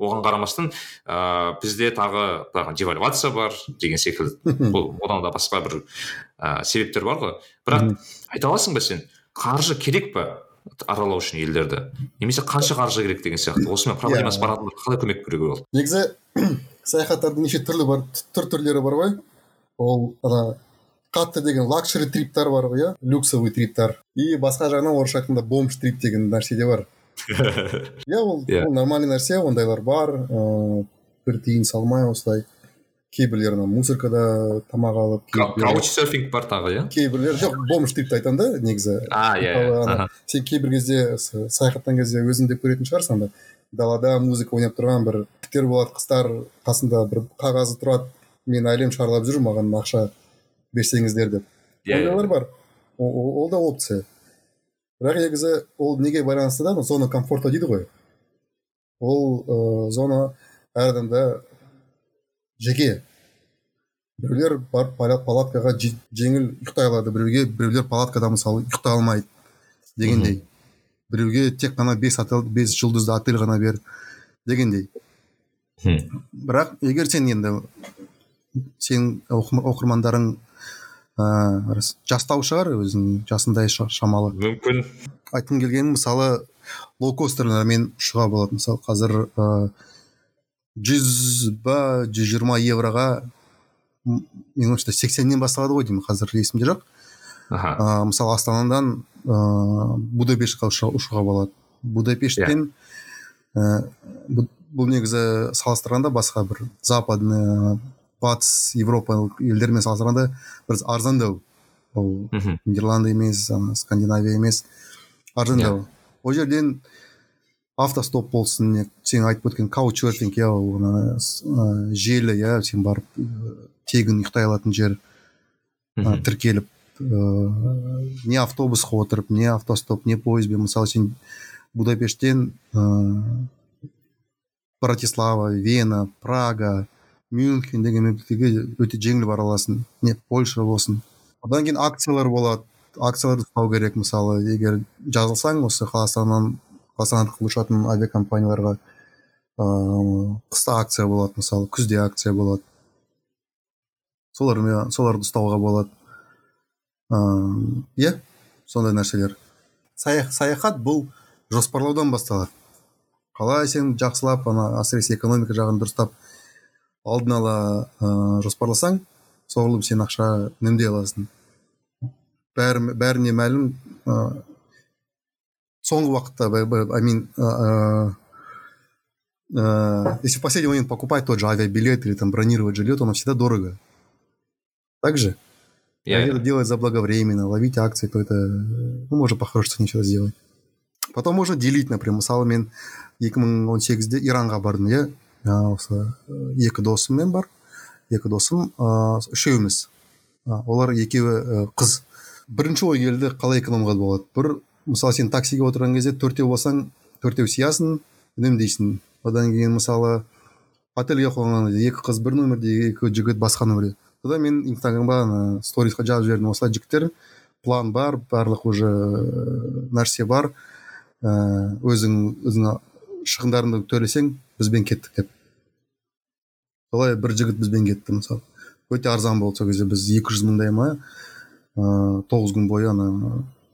оған қарамастан ыыы бізде тағы тағы девальвация бар деген секілді. Бұл одан да басқа бір ә, себептер бар ғой. Бірақ айта аласың ба сен қаржы керек па аралау үшін елдерді? Немесе қанша қаржы керек деген сияқты. Осымен проблемасы бар адамдарға қалай көмек беруге болады? Негізі саяхаттардың неше түрлі бар түр түрлері бар ғой. Ол ана қатты деген лакшери триптар бар ғой иә? Люксовый триптар. И басқа жағынан орысша айтқанда бомж трип деген нәрсе де бар. Иә ол Иә. ол нормальный нәрсе ондайлар бар ыыы бір тиын салмай осылай. Кейбіреулер ана мусоркада тамақ алып каучсерфинг бар тағы иә? Кейбіреулер жоқ бомж трипті айтамын да негізі. А иә иә сен кейбір кезде саяхаттаған кезде өзің де көретін шығарсың анда далада музыка ойнап тұрған бір жігіттер болады қыздар қасында бір қағазы тұрады мен әлем шарлап жүрмін маған ақша берсеңіздер деп. Иә, иә. ондайлар бар. Ол, ол, ол да опция. Бірақ негізі ол неге байланысты да зона комфорта дейді ғой ол ыыы зона әр адамда жеке біреулер барып пала- палаткаға же- жеңіл ұйықтай алады біреуге біреулер палаткада мысалы ұйықтай алмайды дегендей біреуге тек қана бес отель бес жұлдызды отель ғана бер дегендей бірақ егер сен енді сен оқырм- оқырмандарың ыыы жастау шығар өзің жасындай ша- шамалы. Мүмкін. Айтқым келгені мысалы лоукостерлермен ұшуға болады мысалы қазір ыыы жүз ба жүз жиырма евроға менің ойымша сексеннен басталады ғой деймін қазір есімде жоқ. Аха. Ә, мысалы астанадан ыыы будапештқа ұшуға болады. Будапешттен ә, бұл, бұл негізі салыстырғанда басқа бір западный батыс европа елдерімен салыстырғанда біраз арзандау ол мхм. Нидерланды емес ана скандинавия емес. Арзандау ол жерден автостоп болсын не сен айтып өткен каучсерфинг иә ол ана желі иә сен барып ә, тегін ұйықтай алатын жер ә, тіркеліп ыыы не автобусқа отырып не автостоп не пойызбен мысалы сен будапешттен ыыы братислава вена прага мюнхен деген мемлекеттерге өте жеңіл бара аласың не польша болсын. Одан кейін акциялар болады. Акцияларды ұстау керек мысалы. Егер жазылсаң осы қазақстаннан қазақстан арқылы ұшатын авиакомпанияларға ыыы қыста акция болады мысалы күзде акция болады. Солармен соларды ұстауға болады. Ыыы иә сондай нәрселер. Сая- саяхат бұл жоспарлаудан басталады. Қалай сен жақсылап ана әсіресе экономика жағын дұрыстап алдын ала ыыы жоспарласаң соғұрлым сен ақша үнемдей аласың бәрі бәріне мәлім ыыы соңғы уақытта амин если в последний момент покупать тот же авиабилет или там бронировать жилье, то оно всегда дорого. Так же? иә А это делать заблаговременно, ловить акции, то это, ну, можно по-хорошему ничего сделать. Потом можно делить, например, мысалы мен 2018-де иранға бардым иә Ә, осы екі досыммен бар екі досым ыыы үшеуміз олар екеуі қыз бірінші ой келді қалай экономға болады бір мысалы сен таксиге отырған кезде төртеу болсаң төртеу сиясың үнемдейсің одан кейін мысалы отельге кезде екі қыз бір нөмірде екі жігіт басқа нөмірде содан мен инстаграмға ана сторисқа жазып жібердім осылай жігіттер план бар барлық уже нәрсе бар. Ә, өзің өзің шығындарыңды төлесең бізбен кеттік деп. Солай бір жігіт бізбен кетті мысалы өте арзан болды сол кезде біз екі жүз мыңдай ма? Ыыы тоғыз күн бойы ана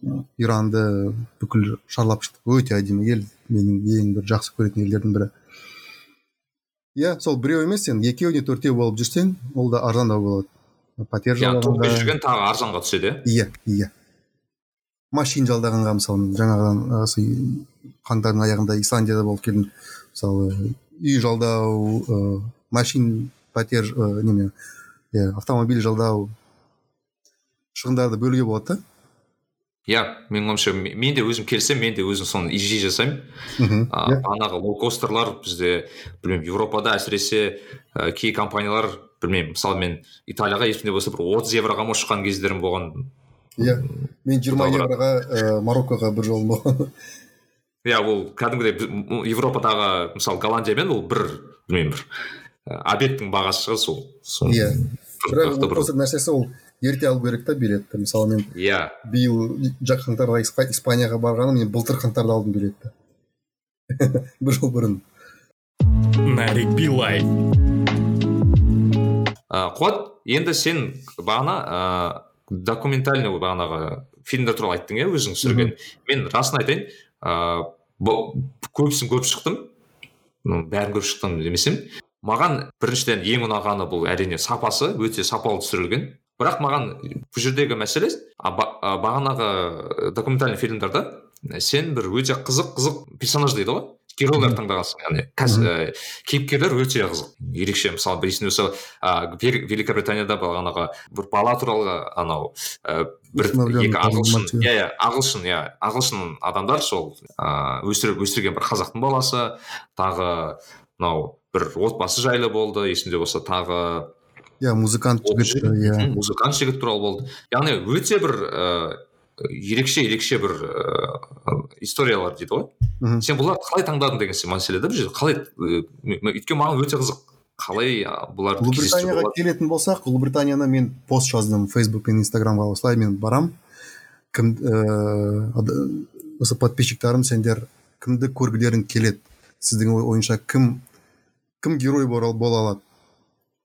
ә, иранды бүкіл шарлап шықтық. Өте әдемі ел менің ең бір жақсы көретін елдердің бірі. Иә сол біреу емес сен екеу не төртеу болып жүрсең ол да арзандау болады. Пәтер иә топпен жалдағанға жүрген тағы арзанға түседі иә? Иә иә. Машина жалдағанға мысалы жаңағыдан осы қаңтардың аяғында исландияда болып келдім. Мысалы үй жалдау ыыы машин пәтер ы, неме иә автомобиль жалдау шығындарды бөлуге болады да иә менің ойымша ме- мен де өзім келсем мен де өзім соны жиі жасаймын мхм бағанағы лоукостерлар бізде білмеймін еуропада әсіресе ә, кей компаниялар білмеймін мысалы мен италияға ешкімде болса бір отыз евроға ма ұшқан кездерім болған иә мен жиырма евроға ә, мароккоға бір жолым болған иә ол кәдімгідей европадағы мысалы голландиямен ол бір білмеймін бір обедтің бағасы шығар сол иә. бірақ осы нәрсесі ол ерте алу керек та билетті. Мысалы мен иә. биыл жак қаңтарда Испа- испанияға барғаным мен былтыр қаңтарда алдым билетті. Бір жыл бұрын. Нарик билай қуат енді сен бағана ә, документальный бағанағы фильмдер туралы айттың иә өзің түсірген. Мен расын айтайын. Бұл- көбісін көріп шықтым. Бәрін көріп шықтым демесем. Маған біріншіден ең ұнағаны бұл әрине сапасы өте сапалы түсірілген. Бірақ маған бұл жердегі мәселе бағанағы документальный фильмдерде сен бір өте қызық қызық персонаж дейді ғой. Геройлар таңдағансың яғни кәз- ә, кейіпкерлер өте қызық. Ерекше мысалы білесің осы Вел- великобританияда бағанағы бір бала туралы анау ә, бір Усыновлен екі ағылшын иә иә ағылшын иә ағылшын адамдар сол ыыы өсіріп өсірген бір қазақтың баласы тағы мынау бір отбасы жайлы болды есімде болса тағы иә музыкант жігіт иә. музыкант жігіт туралы болды. Яғни өте бір ыыы ерекше ерекше бір ыыы историялар дейді ғой. Мхм. сен бұларды қалай таңдадың деген сияқты мәселе да бұл жерде қалай ыыы, м- өйткені маған өте қызық қалай кездестіруге ұлыбританияға келетін болсақ ұлыбританияны мен пост жаздым фейсбук пен инстаграмға осылай мен барам. Кім ііі ад- осы подписчиктарым сендер кімді көргілерің келеді? Сіздің ой- ойынша кім кім герой бола алады?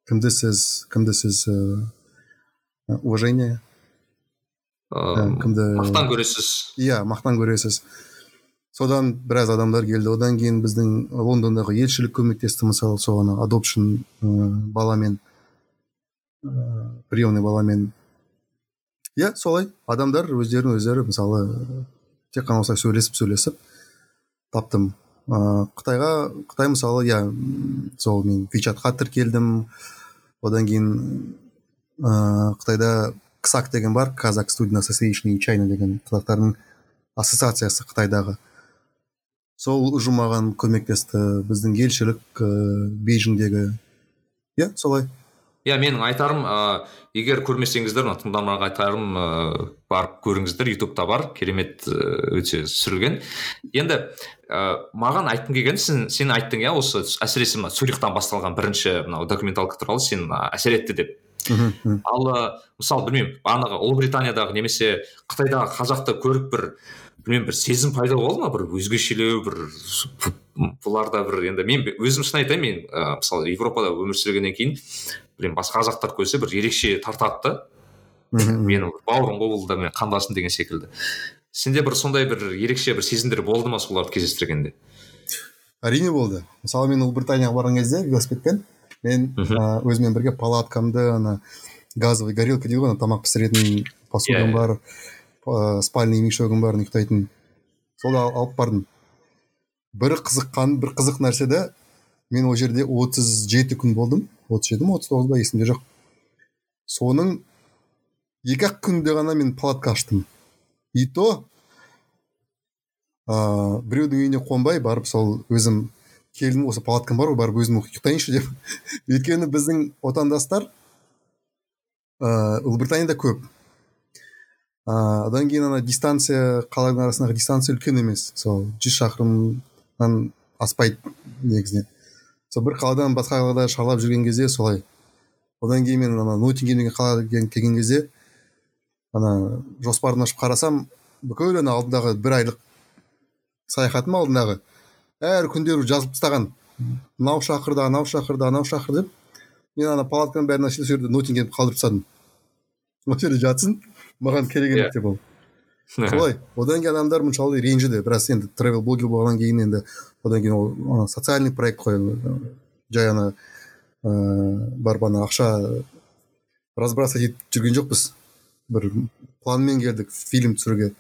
Кімді сіз кімді сіз ііі уважение ыыы, кімді мақтан көресіз иә мақтан көресіз содан біраз адамдар келді одан кейін біздің лондондағы елшілік көмектесті мысалы соған адопшн баламен ыыы приемный баламен иә солай адамдар өздерін өздері мысалы тек қана осылай сөйлесіп сөйлесіп таптым ыыы қытайға қытай мысалы иә сол мен вичатқа тіркелдім одан кейін ыыы қытайда ксак деген бар казак студент association in деген қазақтардың ассоциациясы қытайдағы. Сол ұжым маған көмектесті. Біздің елшілік ыыы бейжіңдегі. Иә солай. Иә менің айтарым ыыы егер көрмесеңіздер мына тыңдармандарға айтарым ыыы барып көріңіздер. Ютубта бар керемет өте түсірілген енді ыыы маған айтқым келгені сен сен айттың иә осы әсіресе мына цюрихтан басталған бірінші мынау документалка туралы сен әсер етті деп. Мхм, ал ы, мысалы білмеймін бағанағы ұлыбританиядағы немесе қытайдағы қазақты көріп бір білмеймін бір сезім пайда болды ма? бір өзгешелеу бір бұларда бір енді мен өзім шын айтайын мен ы, мысалы европада өмір сүргеннен кейін білмеймін басқа қазақтар көрсе бір ерекше тартады да. Менің бауырым ғой бұл да мен қандасым деген секілді. Сенде бір сондай бір ерекше бір сезімдер болды ма соларды кездестіргенде? Әрине болды. Мысалы мен ұлыбританияға барған кезде велосипедпен мен ә, өзіммен бірге палаткамды ана газовый горелка дейді ғой ана тамақ пісіретін посудам Иә, иә. бар ә, спальный мешогым бар ұйықтайтын. Солды ал- алып бардым. Бір қызыққан бір қызық нәрсе де мен ол жерде 37 күн болдым. 37 ма 39 ба есімде жоқ. Соның екі ақ күнде ғана мен палатка аштым. И то ыыы біреудің үйіне қонбай барып сол өзім келдім осы палаткам бар ғой барып өзім ұйықтайыншы деп. Өйткені біздің отандастар ыыы ұлыбританияда көп. Ыыы одан кейін ана дистанция қалалардың арасындағы дистанция үлкен емес. Сол жүз шақырымнан аспайды негізінен. Сол бір қаладан басқа қалада шарлап жүрген кезде солай. Одан кейін мен ана ноттингем деген қалаға келген келген кезде ана жоспарын ашып қарасам бүкіл ана алдындағы бір айлық саяхатым алдындағы әр күндері жазылып тастаған. Мынау шақырды анау шақырды анау шақырды деп. Мен ана палатканың бәрін ашып сол жерде ноттингемді қалдырып тастадым. Ол жерде жатсын маған керек Иә. емес деп ол. Солай одан кейін адамдар мұншалықты ренжіді. Біраз енді тревел блогер болғаннан кейін енді одан кейін ол ана социальный проект қой жай ана ыыы барып ана ақша разбрасывать етіп жүрген жоқпыз. Бір планмен келдік фильм түсіруге.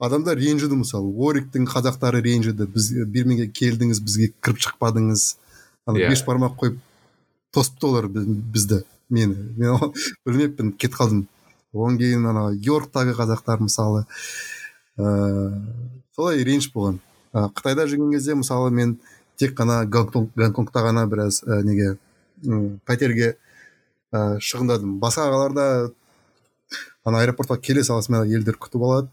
Адамдар ренжіді мысалы. Ориктің қазақтары ренжіді. Біз бирминге келдіңіз бізге кіріп шықпадыңыз. Ана Иә. беш бармақ қойып тосыпты олар біз- бізді мені. Мен білмеппін кетіп қалдым. Одан кейін ана йорктағы қазақтар мысалы ыыы солай реніш болған. Қытайда жүрген кезде мысалы мен тек қана гонконг- гонконгта ғана біраз ә, неге пәтерге ә, шығындадым. Басқа қалаларда ана аэропортқа келе салысымен елдер күтіп алады.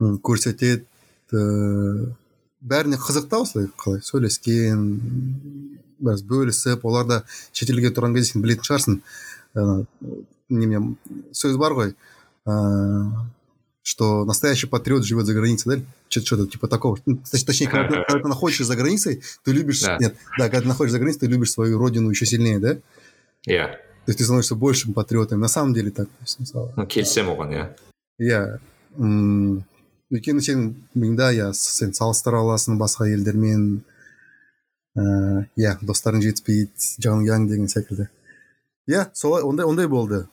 көрсетеді ііі бәріне қызық та осылай қалай сөйлескен біраз бөлісіп олар да шетелге тұрған кезде сен білетін шығарсың ана неме сөз бар ғой ыыы что настоящий патриот живет за границей, да? Что-то типа такого. Ну, точ- точнее, когда, ты- когда ты находишься за границей, ты любишь... Да. Нет, да, когда ты находишься за границей, ты любишь свою родину еще сильнее, да? иә То есть ты становишься большим патриотом. На самом деле так. то есть, мысалы. ну, келісемін оған иә иә м, Өйткені сен миыңда иә сен салыстыра аласың басқа елдермен ііі иә достарың жетіспейді жан ұяң деген секілді. Иә солай ондай ондай болды.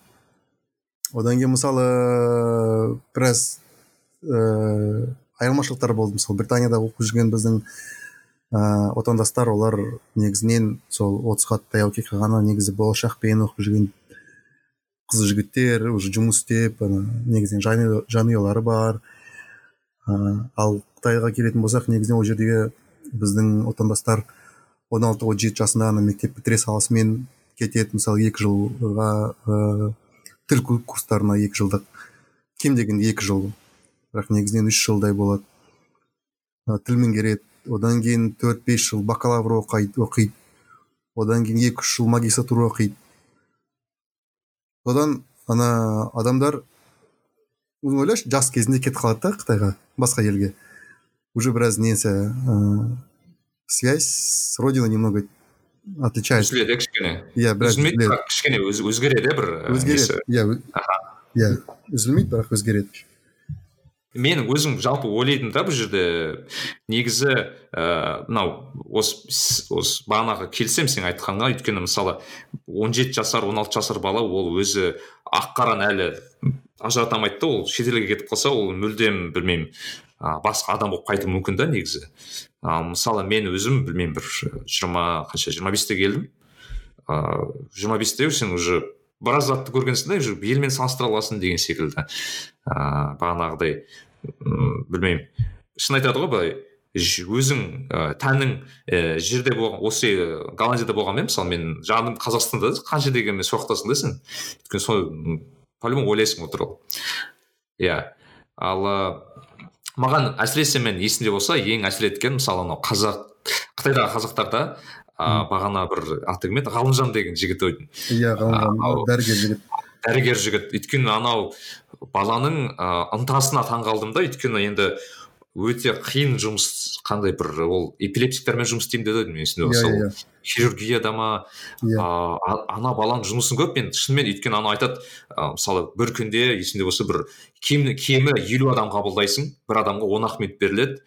Одан кейін мысалы біраз ііі айырмашылықтар болды. Мысалы британияда оқып жүрген біздің ыыы отандастар олар негізінен сол отызға таяу келе қалған негізі болашақпен оқып жүрген қыз жігіттер уже жұмыс істеп ана негізінен жанұя- жанұялары бар. ыыы ал қытайға келетін болсақ негізінен ол жердегі біздің отандастар он алты он жеті жасында ана мектеп бітіре салысымен кетеді. Мысалы екі жылға ыыы тіл ку- курстарына екі жылдық. Кем дегенде екі жыл. Бірақ негізінен үш жылдай болады. Ы, тіл меңгереді. Одан кейін төрт бес жыл бакалавр оқиды оқиды. Одан кейін екі үш жыл магистратура оқиды. Одан ана адамдар өзің ойлашы жас кезінде кетіп қалады да қытайға басқа елге уже біраз несі ыыы связь с родиной немного отличается. Үзіледі иә кішкене? Иә біраз үзілмейді бірақ кішкене өз- өзгереді иә бір өзгереді. иә иә үзілмейді бірақ өзгереді. Менің өзім жалпы ойлайтыным да бұл жерде негізі ііі мынау осы осы бағанағы келісемін сен айтқанға. Өйткені мысалы 17 жасар 16 жасар бала ол өзі ақ қараны әлі ажырата алмайды да ол шетелге кетіп қалса ол мүлдем білмеймін. А, басқа адам болып қайтуы мүмкін да негізі. А, мысалы мен өзім білмеймін бір жиырма қанша жиырма бесте келдім. Ыыы жиырма бесте сен уже біраз затты көргенсің да уже елмен салыстыра аласың деген секілді. Ыыы бағанағыдай білмеймін. Шын айтады ғой былай өзің ә, тәнің ә, жерде болған осы ә, голландияда болғанмен мысалы мен жаным қазақстанда қанша дегенмен соқтасың да сен? Өйткені сол по любому ойлайсың ол туралы. Иә. Ал ә, маған әсіресе мен есімде болса ең әсер еткен мысалы анау қазақ қытайдағы қазақтарда ә, бағана бір аты кім еді? Ғалымжан деген жігіт иә ғалымжан дәрігер жігіт. дәрігер жігіт. Өйткені анау баланың ә, ынтасына таң қалдым да. Өйткені енді өте қиын жұмыс қандай бір ол эпилептиктермен жұмыс істеймін деді мен есімде иә иә. хирургияда ма иә. а, а- ана баланың жұмысын көріп мен шынымен өйткені анау айтады мысалы бір күнде есімде болса бір кем кемі елу адам қабылдайсың бір адамға он ақ минут беріледі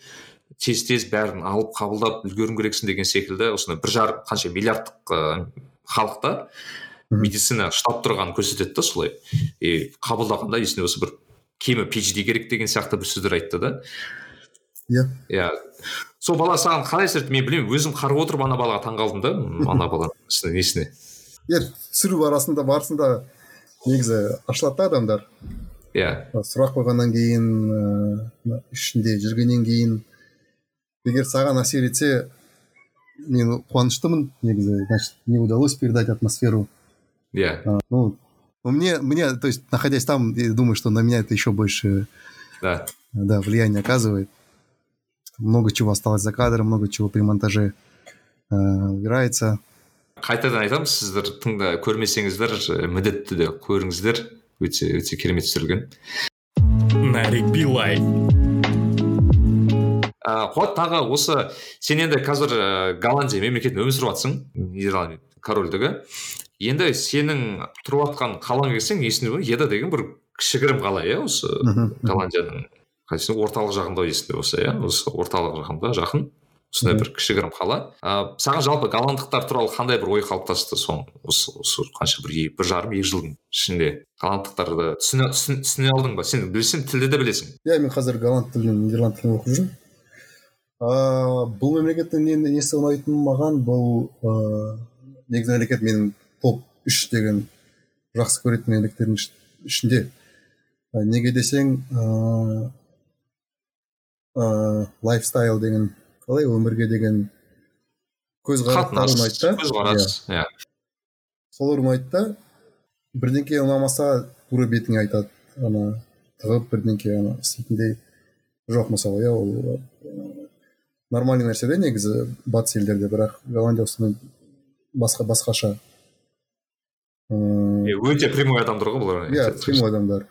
тез тез бәрін алып қабылдап үлгеруің керексің деген секілді осындай бір жарым қанша миллиардтық халықта медицина штаб тұрғанын көрсетеді да солай. И қабылдағанда есімде болса бір кемі PhD керек деген сияқты бір сөздер айтты да. Иә. Иә. Сол бала саған қалай әсер мен білмеймін. Өзім қарап отырып ана балаға таң қалдым да ана баланың несіне- иә түсіру барысында барысында негізі ашылады да адамдар. Иә. Сұрақ қойғаннан кейін ыыы ішінде жүргеннен кейін. Егер саған әсер етсе мен қуаныштымын. Негізі значит мне удалось передать атмосферу. Иә. Ну ну, мне мне то есть находясь там я думаю что на меня это еще больше да. да влияние оказывает. Много чего осталось за кадром много чего при монтаже э, убирается. Қайтадан айтамын сіздер тыңда көрмесеңіздер э, міндетті түрде көріңіздер. Өте өте керемет түсірілген. Нарик билай ә, қуат тағы осы сен енді қазір голландия мемлекетінде өмір сүріп жатрсың нидерланд корольдігі. Енді сенің тұрып жатқан қалаңа келсең есіңде бар еда деген бір кішігірім қала иә осы голландияның қайсысы орталық жағында есімде болса иә? Осы орталық жағында жақын. Осындай бір кішігірім қала. Ә, саған жалпы голландықтар туралы қандай бір ой қалыптасты соң? Осы осы қанша бір бір жарым екі жылдың ішінде? Голландықтарды түсіне, түсіне, алдың ба? Сен білсең тілді де білесің. Иә мен қазір голланд тілін нидерланд тілін оқып жүрмін. Ыыы бұл мемлекеттің не, несі ұнайтын маған бұл ыыы негізі мемлекет менің топ үш деген жақсы көретін мемлекеттердің іш- ішінде. Неге десең ыыы ыыы лайфстайл деген қалай өмірге деген көзқарастары ұнайды да Иә. көзқарас иә. солар ұнайды да бірдеңке ұнамаса тура бетіңе айтады ана тығып бірдеңке ана істейтіндей. Жоқ мысалы иә ол нормальный нәрсе де негізі батыс елдерде бірақ голландия осыдан басқа басқаша. Ыыы өте прямой адамдар ғой бұлар иә прямой адамдар.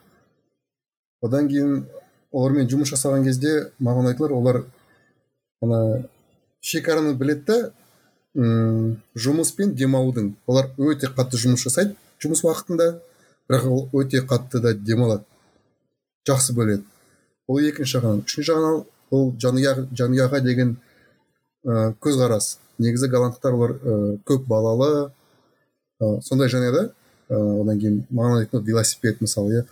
Одан кейін олармен жұмыс жасаған кезде маған айтылар олар ана шекараны біледі да жұмыс пен демалудың. Олар өте қатты жұмыс жасайды жұмыс уақытында бірақ ол өте қатты да демалады. Жақсы бөледі. Ол екінші жағынан. Үшінші жағынан ол жанұя жанұяға деген ә, көзқарас. Негізі голландықтар олар ә, көп балалы. Ә, сондай жанұяда ә, одан кейін маған айтты велосипед мысалы иә.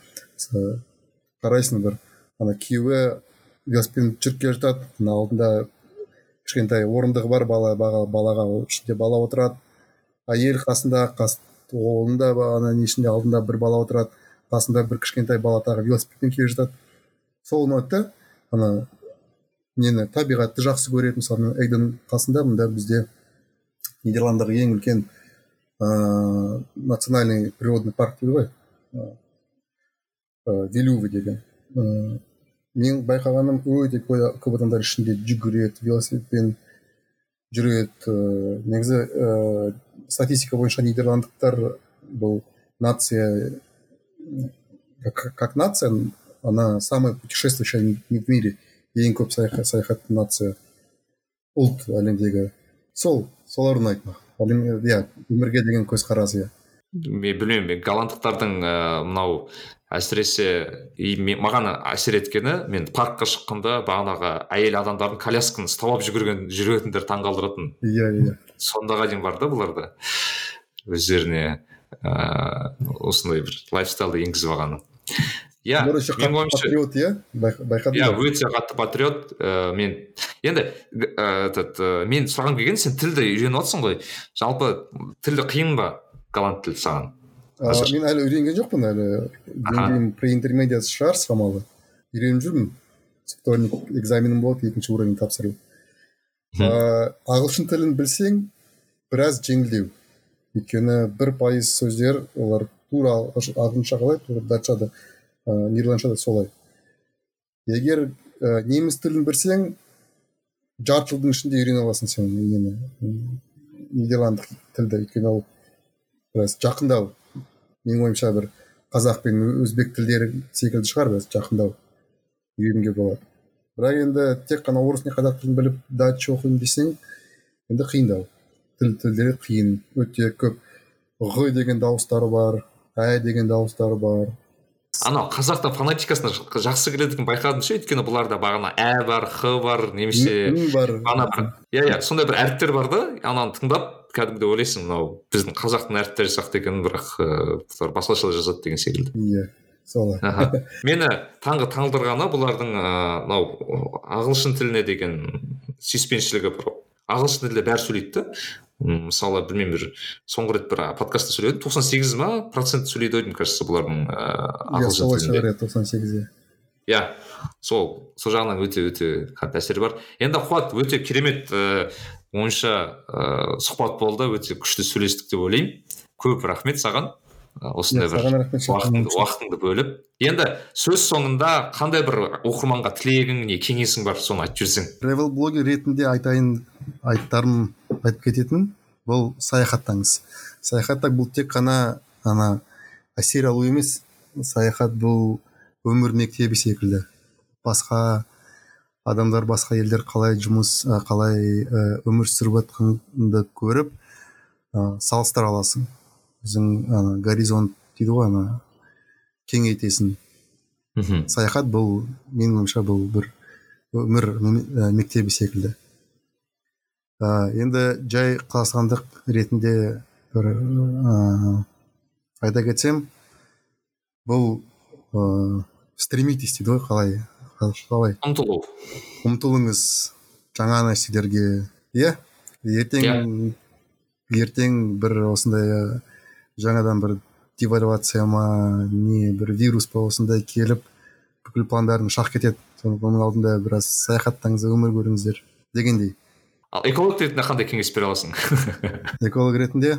Қарайсың бір. Ана күйеуі велосипедпен жүріп келе жатады мына алдында кішкентай орындығы бар бала бала- балаға ішінде бала отырады. Әйел қасында қас оның да ба- ана несінде алдында бір бала отырады. Қасында бір кішкентай бала тағы велосипедпен келе жатады. Сол ұнады ана нені табиғатты жақсы көреді мысалы эйден қасында мында бізде нидерланддағы ең үлкен ыыы национальный природный парк дейді ғой. Ыыы велюве деген мен байқағаным өте көп адамдар ішінде жүгіреді велосипедпен жүреді ыыы негізі ыыы статистика бойынша нидерландықтар бұл нация как, как нация она самая путешествующая в мире ең көп саяхат саяхатты нация ұлт әлемдегі. Сол солар ұнайды маған иә өмірге деген көзқарас иә мен білмеймін мен голландықтардың ыыы мынау әсіресе и маған әсер еткені мен паркқа шыққанда бағанағы әйел адамдардың колясканы ұстап жүгірген жүретіндер таңғалдыратын. Иә иә. Сондайға дейін бар да бұларда. Өздеріне ыыы осындай бір лайфстайлды енгізіп алғаны. Иә менің ойымша патриот иә? Байқа- байқадың иә өте қатты патриот. Ыыы мен енді ә, этот ә, мен сұрағым келген сен тілді үйреніп жатрсың ғой. Жалпы тілді қиын ба? Голланд тілі саған? Мен әлі үйренген жоқпын әлі. Деңгейім преинтермедиат шығар шамалы үйреніп жүрмін. Вторник экзаменім болады екінші уровень тапсыру. А, ағылшын тілін білсең біраз жеңілдеу. Өйткені бір пайыз сөздер олар тура ағылш- ағылшынша қалай тура датшада ә, нидерландшада солай. Егер ә, неміс тілін білсең жарты жылдың ішінде үйрене аласың сен нені. Нидерландық тілді өйткені ол біраз жақындау. Менің ойымша бір қазақ пен өзбек тілдері секілді шығар біраз жақындау үйренуге болады. Бірақ енді тек қана орыс не қазақ тілін біліп датча оқимын десең енді қиындау. Тіл тілдері қиын өте көп. Ғ деген дауыстары бар ә деген дауыстары бар. Анау қазақтың фонетикасына ж- жақсы келетінін байқадым ше. Өйткені бұларда бағана ә бар х бар немесе бар. ана бір. Иә иә сондай бір әріптер бар да. Ананы тыңдап кәдімгідей ойлайсың мынау біздің қазақтың әріптері сияқты екен бірақ ыыы басқаша жазады деген секілді. Иә солай. Мені таңғы таңдырғаны бұлардың ыыы мынау ағылшын тіліне деген сүйіспеншілігі бір ағылшын тілінде бәрі сөйлейді да. Мысалы білмеймін бір соңғы рет бір подкастта сөйледім тоқсан сегіз ма процент сөйлейді ау деймін кажется бұлардың ыыы иә солай шығар иә тоқсан сегіз иә иә сол сол жағынан өте өте қатты әсері бар. Енді қуат өте керемет ііі ойынша ыыы сұхбат болды өте күшті сөйлестік деп ойлаймын. Көп рахмет саған. Осындай бір уақытыңды бөліп. Енді сөз соңында қандай бір оқырманға тілегің не кеңесің бар соны айтып жіберсең тревел блогер ретінде айтайын айтарым айтып кететінім бұл саяхаттаңыз. Саяхаттау бұл тек қана ана әсер алу емес саяхат бұл өмір мектебі секілді. Басқа адамдар басқа елдер қалай жұмыс қалай өмір сүріп жатқанды көріп ә, салыстыра аласың. Өзің ана горизонт дейді ғой ана кеңейтесің мхм. Саяхат бұл менің ойымша бұл бір өмір ме- мектебі секілді. Ә, енді жай қазақстандық ретінде бір ә, айта кетсем бұл ә, стремитесь дейді ғой қалай қалай ұмтылу. Ұмтылыңыз жаңа нәрселерге иә? Ертең ертең бір осындай жаңадан бір девальвация ма не бір вирус па осындай келіп бүкіл пландарың шақ кетеді. Соның алдында біраз саяхаттаңыз өмір көріңіздер дегендей. Ал эколог ретінде қандай кеңес бере аласың? Эколог ретінде?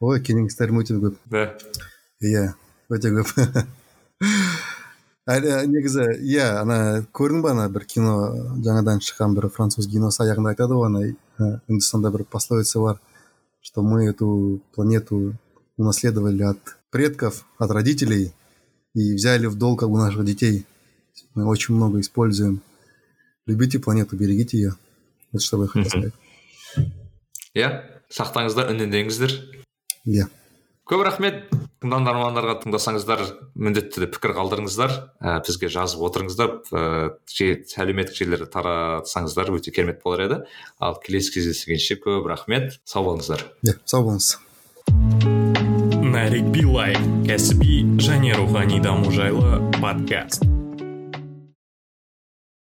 Ой кеңестерім өте көп. Да. Иә өте көп. Әлі негізі иә ана көрдің ба ана бір кино жаңадан шыққан бір француз киносы аяғында айтады ғой ана үндістанда бір пословица бар что мы эту планету унаследовали от предков от родителей и взяли в долг у наших детей. Мы очень много используем. Любите планету берегите ее вот что я хотел сказать. Иә сақтаңыздар үнемдеңіздер иә. Көп рахмет. Тыңдармандарға тыңдасаңыздар міндетті түрде пікір қалдырыңыздар. Ә, бізге жазып отырыңыздар. Ә, әлеуметтік желілерде таратсаңыздар өте керемет болар еді. Ал келесі кездескенше көп рахмет. Сау болыңыздар. Иә сау болыңыз. Нарик билай кәсіби және рухани даму жайлы подкаст